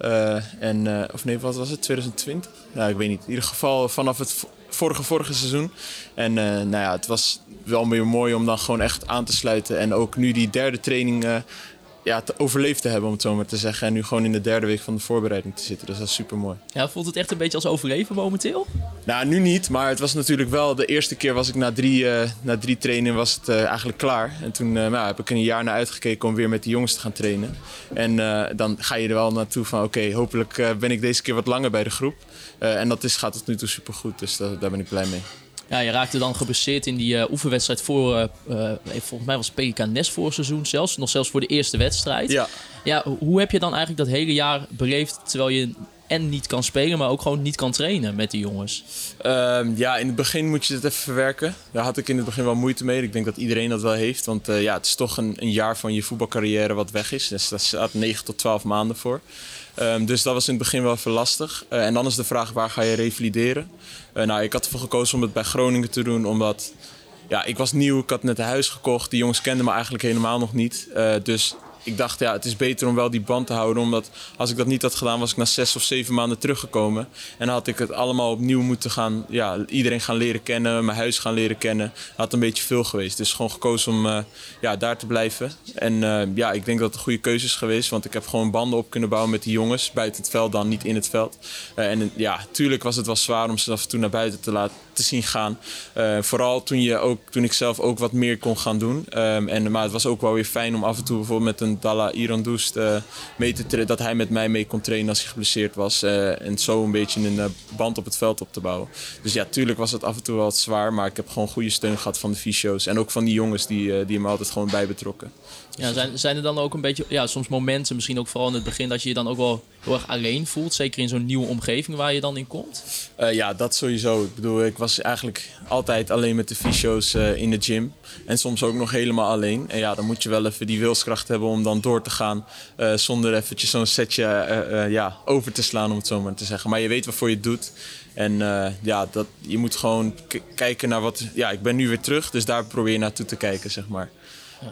Uh, en, uh, of nee, wat was het? 2020? Nou, ik weet niet. In ieder geval vanaf het vorige, vorige seizoen. En nou ja, het was wel weer mooi om dan gewoon echt aan te sluiten. En ook nu die derde training ja, te overleefd te hebben, om het zo maar te zeggen. En nu gewoon in de derde week van de voorbereiding te zitten. Dus dat is super mooi. Ja, voelt het echt een beetje als overleven momenteel? Nou, nu niet. Maar het was natuurlijk wel... De eerste keer was ik na drie, uh, na drie trainingen was het uh, eigenlijk klaar. En toen uh, nou, heb ik een jaar naar uitgekeken om weer met de jongens te gaan trainen. En dan ga je er wel naartoe van... Oké, okay, hopelijk ben ik deze keer wat langer bij de groep. en dat is, gaat tot nu toe super goed. Dus daar ben ik blij mee. Ja, je raakte dan geblesseerd in die uh, oefenwedstrijd voor, uh, uh, volgens mij was PK Nes voor seizoen zelfs. Nog zelfs voor de eerste wedstrijd. Ja. ja. Hoe heb je dan eigenlijk dat hele jaar beleefd terwijl je en niet kan spelen, maar ook gewoon niet kan trainen met die jongens? Um, ja, in het begin moet je het even verwerken. Daar had ik in het begin wel moeite mee. Ik denk dat iedereen dat wel heeft. Want ja, het is toch een, een, jaar van je voetbalcarrière wat weg is. Dus daar staat 9 tot 12 maanden voor. Um, dus dat was in het begin wel even lastig. Uh, en dan is de vraag, waar ga je revalideren? Uh, nou, ik had ervoor gekozen om het bij Groningen te doen, omdat... Ja, ik was nieuw, ik had net een huis gekocht. Die jongens kenden me eigenlijk helemaal nog niet. Uh, dus ik dacht, ja, het is beter om wel die band te houden. Omdat als ik dat niet had gedaan, was ik na zes of zeven maanden teruggekomen. En had ik het allemaal opnieuw moeten gaan, ja, iedereen gaan leren kennen, mijn huis gaan leren kennen. Had een beetje veel geweest. Dus gewoon gekozen om uh, ja, daar te blijven. En uh, ja, ik denk dat het een goede keuze is geweest. Want ik heb gewoon banden op kunnen bouwen met die jongens. Buiten het veld dan, niet in het veld. Uh, en ja, tuurlijk was het wel zwaar om ze af en toe naar buiten te laten te zien gaan. vooral toen, je ook, toen ik zelf ook wat meer kon gaan doen. Um, en, maar het was ook wel weer fijn om af en toe bijvoorbeeld met een Dalla Iran Doest uh, mee te dat hij met mij mee kon trainen als hij geblesseerd was. Uh, en zo een beetje een band op het veld op te bouwen. Dus ja, tuurlijk was het af en toe wel zwaar. Maar ik heb gewoon goede steun gehad van de fysio's. En ook van die jongens die, die me altijd gewoon bij betrokken. Ja, zijn, zijn er dan ook een beetje, ja, soms momenten, misschien ook vooral in het begin, dat je je dan ook wel heel erg alleen voelt? Zeker in zo'n nieuwe omgeving waar je dan in komt? Uh, ja, dat sowieso. Ik bedoel, ik was eigenlijk altijd alleen met de fysio's uh, in de gym. En soms ook nog helemaal alleen. En ja, dan moet je wel even die wilskracht hebben om dan door te gaan. Uh, zonder eventjes zo'n setje ja, over te slaan, om het zo maar te zeggen. Maar je weet waarvoor je het doet. En ja, dat, je moet gewoon kijken naar wat... Ja, ik ben nu weer terug, dus daar probeer je naartoe te kijken, zeg maar.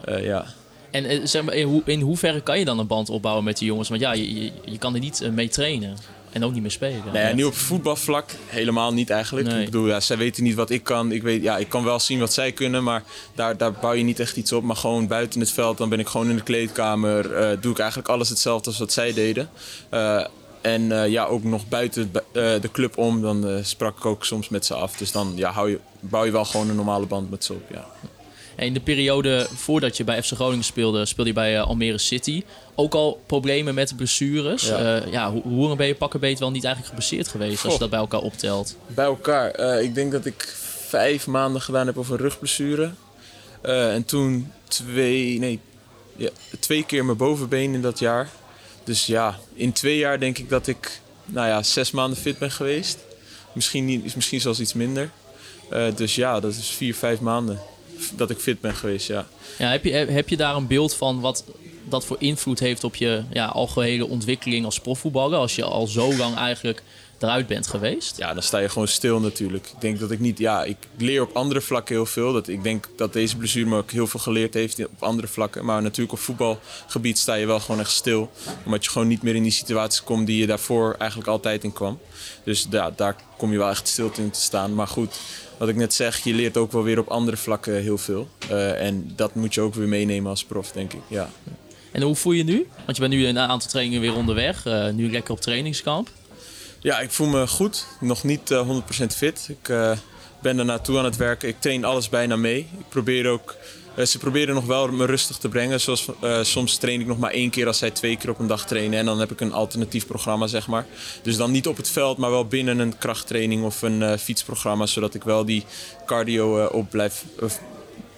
ja. ja. En zeg maar, in, ho in hoeverre kan je dan een band opbouwen met die jongens? Want ja, je, je, je kan er niet mee trainen. En ook niet meer spelen. Nee, ja, nu op voetbalvlak helemaal niet eigenlijk. Nee. Ik bedoel, ja, zij weten niet wat ik kan. Ik, weet, ja, ik kan wel zien wat zij kunnen, maar daar, daar bouw je niet echt iets op. Maar gewoon buiten het veld, dan ben ik gewoon in de kleedkamer. Uh, doe ik eigenlijk alles hetzelfde als wat zij deden. Uh, en uh, ja, ook nog buiten de club om, dan sprak ik ook soms met ze af. Dus dan ja, hou je, bouw je wel gewoon een normale band met ze op, ja. En in de periode voordat je bij FC Groningen speelde, speelde je bij eh, Almere City. Ook al problemen met blessures. Ja. Ja, ja hoe, ben je pakken beet wel niet eigenlijk geblesseerd geweest als je dat bij elkaar optelt? Bij elkaar. Eh, ik denk dat ik vijf maanden gedaan heb over een rugblessure. Eh, en toen twee, nee, ja, twee keer mijn bovenbeen in dat jaar. Dus ja, in twee jaar denk ik dat ik nou ja, zes maanden fit ben geweest. Misschien, niet, misschien zelfs iets minder. Eh, dus ja, dat is vier, vijf maanden dat ik fit ben geweest, ja. Ja, heb, je, heb je daar een beeld van wat dat voor invloed heeft op je ja, algehele ontwikkeling als profvoetballer? Als je al zo lang eigenlijk eruit bent geweest? Ja, dan sta je gewoon stil natuurlijk. Ik denk dat ik niet... Ja, ik leer op andere vlakken heel veel. Dat, ik denk dat deze blessure me ook heel veel geleerd heeft op andere vlakken. Maar natuurlijk op voetbalgebied sta je wel gewoon echt stil. Omdat je gewoon niet meer in die situaties komt die je daarvoor eigenlijk altijd in kwam. Dus ja, daar kom je wel echt stil in te staan. Maar goed, wat ik net zeg, je leert ook wel weer op andere vlakken heel veel. Eh, en dat moet je ook weer meenemen als prof, denk ik. Ja. En hoe voel je nu? Want je bent nu een aantal trainingen weer onderweg. eh, nu lekker op trainingskamp. Ja, ik voel me goed. Nog niet eh, 100% fit. Ik eh, ben er naartoe aan het werken. Ik train alles bijna mee. Ik probeer ook, eh, ze proberen nog wel me rustig te brengen. Zoals, eh, soms train ik nog maar één keer als zij twee keer op een dag trainen. En dan heb ik een alternatief programma, zeg maar. Dus dan niet op het veld, maar wel binnen een krachttraining of een eh, fietsprogramma. Zodat ik wel die cardio eh, op blijf,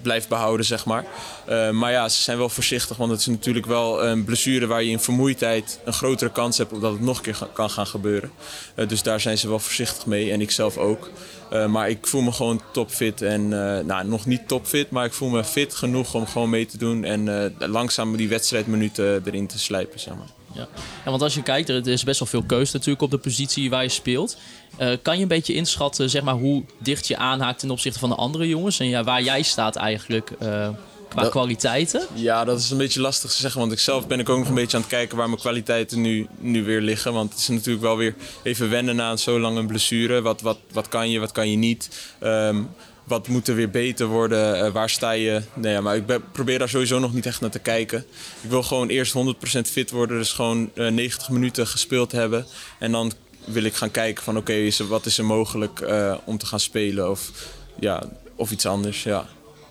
blijf behouden, zeg maar. Eh, maar ja, ze zijn wel voorzichtig, want het is natuurlijk wel een blessure waar je in vermoeidheid een grotere kans hebt dat het nog een keer kan gaan gebeuren. Eh, dus daar zijn ze wel voorzichtig mee en ik zelf ook. Eh, maar ik voel me gewoon topfit en nou, nog niet topfit, maar ik voel me fit genoeg om gewoon mee te doen en langzaam die wedstrijdminuten erin te slijpen, zeg maar. Ja. ja, want als je kijkt, er is best wel veel keuze natuurlijk op de positie waar je speelt. Eh, kan je een beetje inschatten zeg maar, hoe dicht je aanhaakt ten opzichte van de andere jongens? En ja, waar jij staat eigenlijk eh, qua Dat- kwaliteiten? Ja, dat is een beetje lastig te zeggen. Want ik zelf ben ik ook nog een beetje aan het kijken waar mijn kwaliteiten nu, nu weer liggen. Want het is natuurlijk wel weer even wennen na zo lang een blessure. Wat, wat, wat kan je, wat kan je niet? Ehm, wat moet er weer beter worden? Eh, waar sta je? Nee, ja, maar ik ben- probeer daar sowieso nog niet echt naar te kijken. Ik wil gewoon eerst 100% fit worden. Dus gewoon eh, 90 minuten gespeeld hebben. En dan wil ik gaan kijken van oké, is er- wat is er mogelijk eh, om te gaan spelen? Of, ja, of iets anders, ja.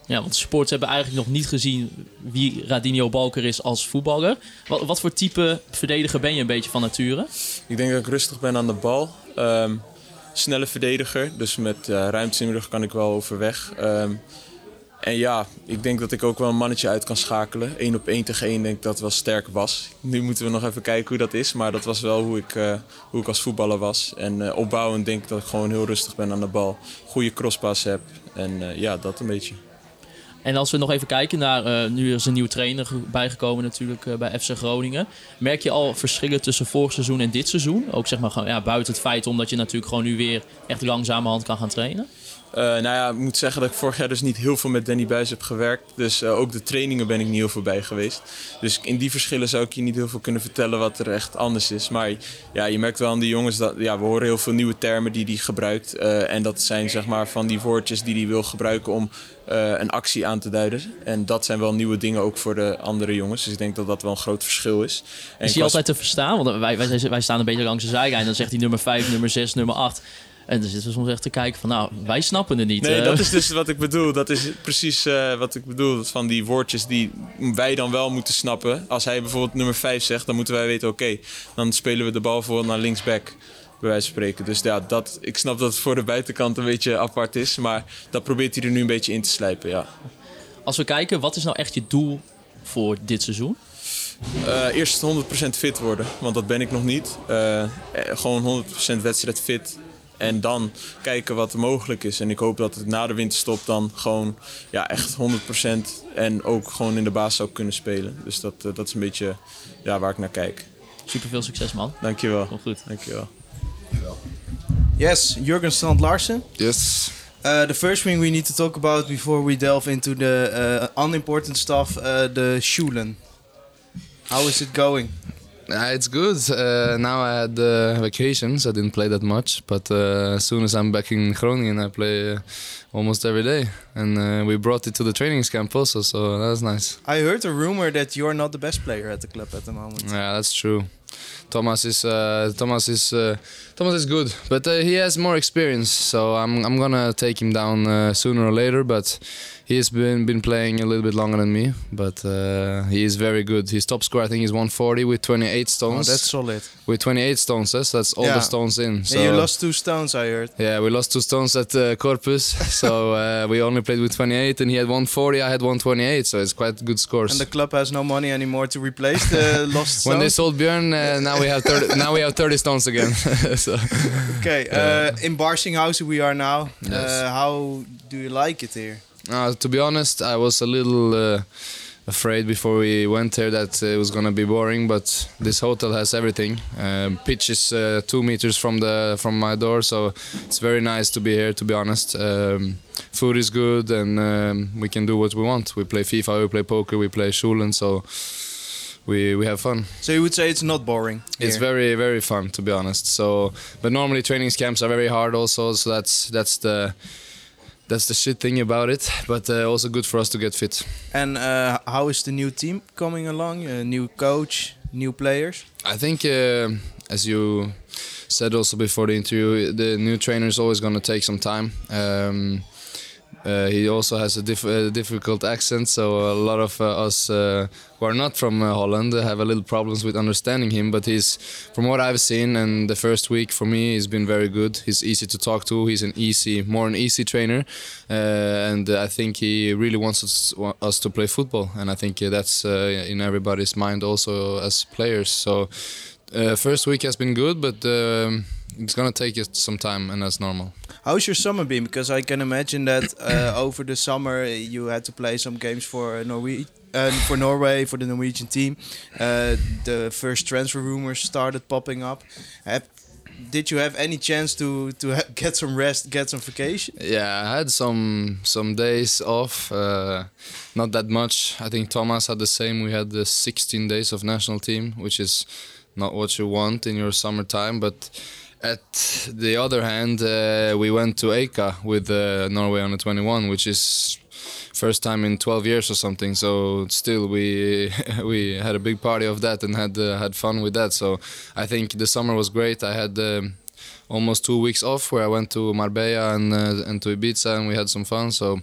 Ja, want de supporters hebben eigenlijk nog niet gezien wie Radinho Balker is als voetballer. Wat, wat voor type verdediger ben je een beetje van nature? Ik denk dat ik rustig ben aan de bal. Ehm, snelle verdediger, dus met uh, ruimte in mijn rug kan ik wel overweg. Ehm, en ja, ik denk dat ik ook wel een mannetje uit kan schakelen. Eén op één tegen één denk ik dat wel sterk was. Nu moeten we nog even kijken hoe dat is, maar dat was wel hoe ik, eh, hoe ik als voetballer was. En eh, opbouwend denk ik dat ik gewoon heel rustig ben aan de bal. Goede crosspas heb en eh, ja, dat een beetje. En als we nog even kijken naar, eh, nu is een nieuwe trainer ge- bijgekomen natuurlijk eh, bij FC Groningen. Merk je al verschillen tussen vorig seizoen en dit seizoen? Ook zeg maar ja, buiten het feit omdat je natuurlijk gewoon nu weer echt langzamerhand kan gaan trainen. Eh, nou ja, ik moet zeggen dat ik vorig jaar dus niet heel veel met Danny Buis heb gewerkt. Dus eh, ook de trainingen ben ik niet heel veel bij geweest. Dus in die verschillen zou ik je niet heel veel kunnen vertellen wat er echt anders is. Maar ja, je merkt wel aan die jongens dat ja, we horen heel veel nieuwe termen die hij gebruikt. Eh, en dat zijn zeg maar van die woordjes die hij wil gebruiken om een actie aan te duiden. En dat zijn wel nieuwe dingen ook voor de andere jongens. Dus ik denk dat dat wel een groot verschil is. En Is hij altijd te verstaan? Want wij, wij, wij staan een beetje langs de zijlijn. Dan zegt hij nummer 5, nummer 6, nummer 8. En dan zitten we soms echt te kijken van, nou, wij snappen het niet. Nee, dat is dus wat ik bedoel. Dat is precies eh, wat ik bedoel. Van die woordjes die wij dan wel moeten snappen. Als hij bijvoorbeeld nummer 5 zegt, dan moeten wij weten: oké, dan spelen we de bal voor naar linksback. Bij wijze van spreken. Dus ja, dat, ik snap dat het voor de buitenkant een beetje apart is. Maar dat probeert hij er nu een beetje in te slijpen. Ja. Als we kijken, wat is nou echt je doel voor dit seizoen? Eh, eerst 100% fit worden, want dat ben ik nog niet. Eh, gewoon 100% wedstrijd fit. En dan kijken wat er mogelijk is. En ik hoop dat het na de winterstop dan gewoon ja, echt 100% en ook gewoon in de baas zou kunnen spelen. Dus dat, eh, dat is een beetje ja, waar ik naar kijk. Super veel succes, man. Dankjewel. Komt goed. Dankjewel. Yes, Jurgen Strand Larsen. Yes. Uh, the first thing we need to talk about before we delve into the uh, unimportant stuff, uh, the Schulen. How is it going? Uh, it's good. Uh, now I had uh, vacations. I didn't play that much, but uh, as soon as I'm back in Groningen, I play uh, almost every day. And uh, we brought it to the training camp also, so that was nice. I heard a rumor that you're not the best player at the club at the moment. Yeah, that's true. Thomas is uh, Thomas is uh, Thomas is good, but uh, he has more experience, so I'm I'm gonna take him down uh, sooner or later. But he's been been playing a little bit longer than me, but uh, he is very good. His top score I think is 140 with 28 stones. Oh, that's solid. with 28 stones, yes, that's all Yeah. the stones in. So And you lost two stones, I heard. yeah, we lost two stones at uh, Corpus, so uh, we only played with 28, and he had 140, I had 128, so it's quite good scores. And the club has no money anymore to replace the lost stones. when they sold Björn, uh, now we have 30, now we have 30 stones again. so, okay, uh, in Barsinghausen we are now. Yes. Uh, how do you like it here? uh, to be honest, I was a little uh, afraid before we went there that it was gonna be boring, but this hotel has everything. Um, pitch is uh, two meters from the from my door, so it's very nice to be here. To be honest, um, food is good, and um, we can do what we want. We play FIFA, we play poker, we play Schulen, so we we have fun. So you would say it's not boring. It's very very fun to be honest. So, but normally training camps are very hard also. So that's that's the that's the shit thing about it. But uh, also good for us to get fit. And uh, how is the new team coming along? A new coach, new players. I think, uh, as you said also before the interview, the new trainer is always going to take some time. Um, uh, he also has a diff- uh, difficult accent, so a lot of uh, us uh, are not from uh, Holland have a little problems with understanding him. But he's, from what I've seen, and the first week for me, he's been very good. He's easy to talk to. He's an easy, more an easy trainer, uh, and I think he really wants us, us to play football. And I think uh, that's uh, in everybody's mind also as players. So. Uh, first week has been good, but um, it's gonna take us some time, and that's normal. How's your summer been? Because I can imagine that uh, over the summer uh, you had to play some games for Norway, for Norway, for the Norwegian team. Uh, the first transfer rumors started popping up. Have, did you have any chance to to get some rest, get some vacation? Yeah, I had some some days off, uh, not that much. I think Thomas had the same. We had the 16 days of national team, which is not what you want in your summertime. But at the other hand, uh, we went to Eika with uh, Norway under 21, which is first time in 12 years or something. So still, we we had a big party of that and had uh, had fun with that. So I think the summer was great. I had. Um, almost two weeks off where I went to Marbella and uh, and to Ibiza and we had some fun. So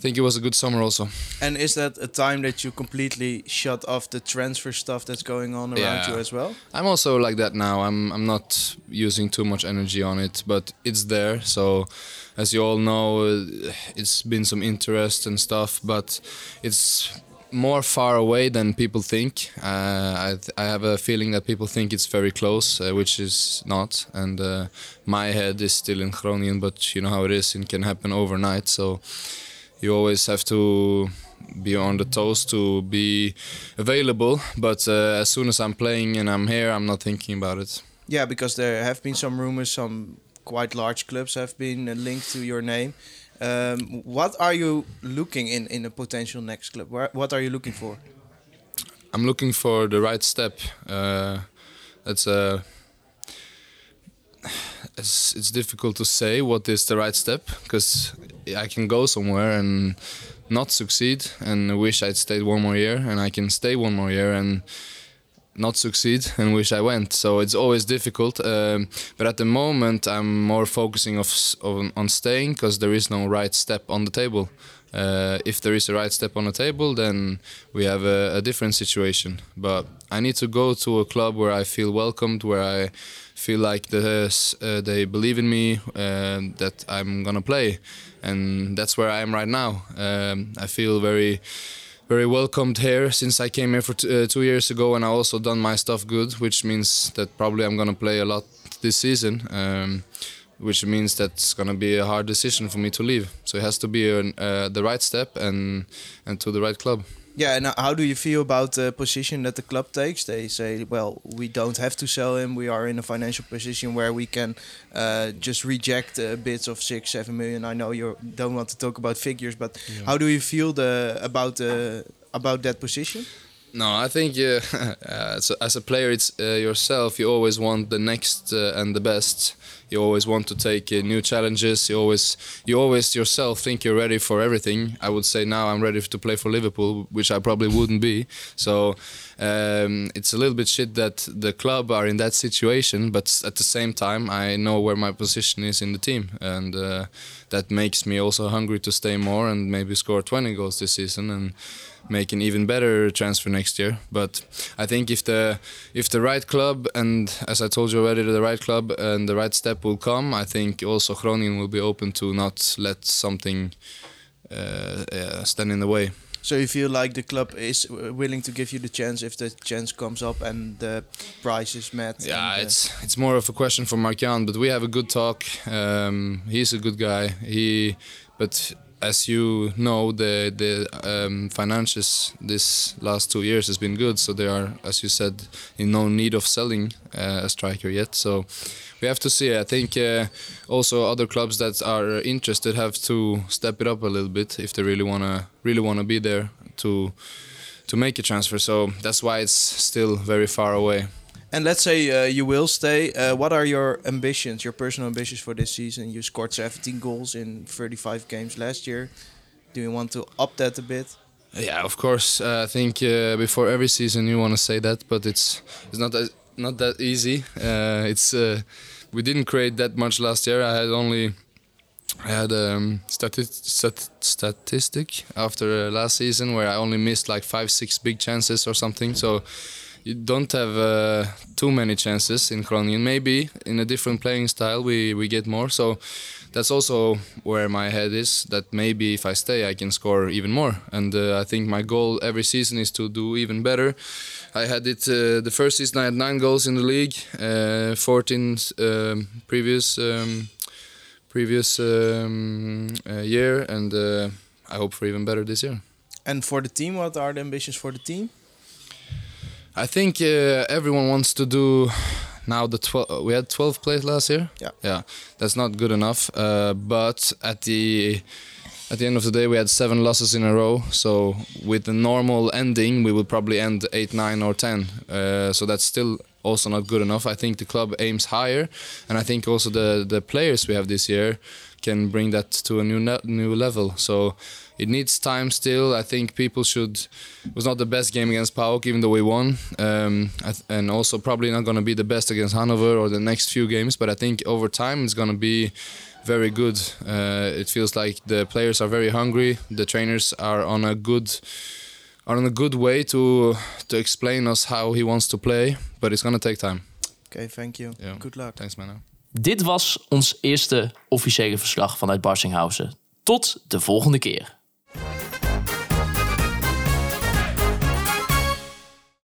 think it was a good summer also. And is that a time that you completely shut off the transfer stuff that's going on around Yeah. you as well? I'm also like that now. I'm I'm not using too much energy on it, but it's there. So as you all know, it's been some interest and stuff, but it's more far away than people think. Uh, I, th- I have a feeling that people think it's very close, uh, which is not. And uh, my head is still in Groningen, but you know how it is. It can happen overnight. So you always have to be on the toes to be available. But uh, as soon as I'm playing and I'm here, I'm not thinking about it. Yeah, because there have been some rumors, some quite large clubs have been uh, linked to your name. Um, what are you looking in in a potential next club? Wha- What are you looking for? I'm looking for the right step. Uh, that's a. It's, it's difficult to say what is the right step because I can go somewhere and not succeed and wish I'd stayed one more year, and I can stay one more year and not succeed and wish I went. So it's always difficult. Um, but at the moment, I'm more focusing of, on staying because there is no right step on the table. Uh, if there is a right step on the table, then we have a, a different situation. But I need to go to a club where I feel welcomed, where I feel like the, uh, they believe in me, uh, that I'm gonna play, and that's where I am right now. Um, I feel very very welcomed here since I came here for t- uh, two years ago, and I also done my stuff good, which means that probably I'm gonna play a lot this season. Um, which means that's gonna be a hard decision for me to leave. So it has to be an, uh, the right step and and to the right club. Yeah, and how do you feel about the position that the club takes? They say, well, we don't have to sell him. We are in a financial position where we can uh, just reject uh, bids of six, seven million. I know you don't want to talk about figures, but how do you feel the about the about that position? No, I think uh, as, a, as a player, it's uh, yourself. You always want the next uh, and the best. You always want to take uh, new challenges. You always, you always yourself think you're ready for everything. I would say now I'm ready to play for Liverpool, which I probably wouldn't be. So um, it's a little bit shit that the club are in that situation. But at the same time, I know where my position is in the team, and uh, that makes me also hungry to stay more and maybe score 20 goals this season and make an even better transfer next year. But I think if the if the right club and as I told you already, the right club and the right step will come, I think also Groningen will be open to not let something uh, uh, stand in the way. So you feel like the club is willing to give you the chance if the chance comes up and the price is met? Yeah, uh, it's it's more of a question for Mark-Jan, but we have a good talk. Um, he's a good guy. He, but as you know, the the um, finances this last two years has been good, so they are, as you said, in no need of selling uh, a striker yet. So we have to see. I think uh, also other clubs that are interested have to step it up a little bit if they really wanna really wanna be there to to make a transfer. So that's why it's still very far away. And let's say uh, you will stay. Uh, what are your ambitions, your personal ambitions for this season? You scored 17 goals in 35 games last year. Do you want to up that a bit? Yeah, of course. Uh, I think uh, before every season you want to say that, but it's it's not that not that easy. Uh, it's uh, we didn't create that much last year. I had only I had a um, stati- stat- statistic after last season where I only missed like five, six big chances or something. So you don't have uh, too many chances in Groningen. Maybe in a different playing style we, we get more. So that's also where my head is. That maybe if I stay, I can score even more. And uh, I think my goal every season is to do even better. I had it uh, the first season. I had nine goals in the league, uh, 14 um, previous um, previous um, uh, year, and uh, I hope for even better this year. And for the team, what are the ambitions for the team? I think uh, everyone wants to do now the 12 we had 12 plays last year? Yeah. yeah that's not good enough uh, but at the at the end of the day we had seven losses in a row so with the normal ending we would probably end 8 9 or 10 uh, so that's still also not good enough. I think the club aims higher and i think also the the players we have this year can bring that to a new ne- new level. So it needs time still. I think people should. It was not the best game against PAOK, even though we won, um, and also probably not going to be the best against Hanover or the next few games. But I think over time it's going to be very good. Uh, it feels like the players are very hungry. The trainers are on a good are on a good way to to explain us how he wants to play. But it's going to take time. Okay, thank you. Yeah. Good luck. Thanks, man. Dit was ons eerste officiële verslag vanuit Barsinghausen. Tot de volgende keer.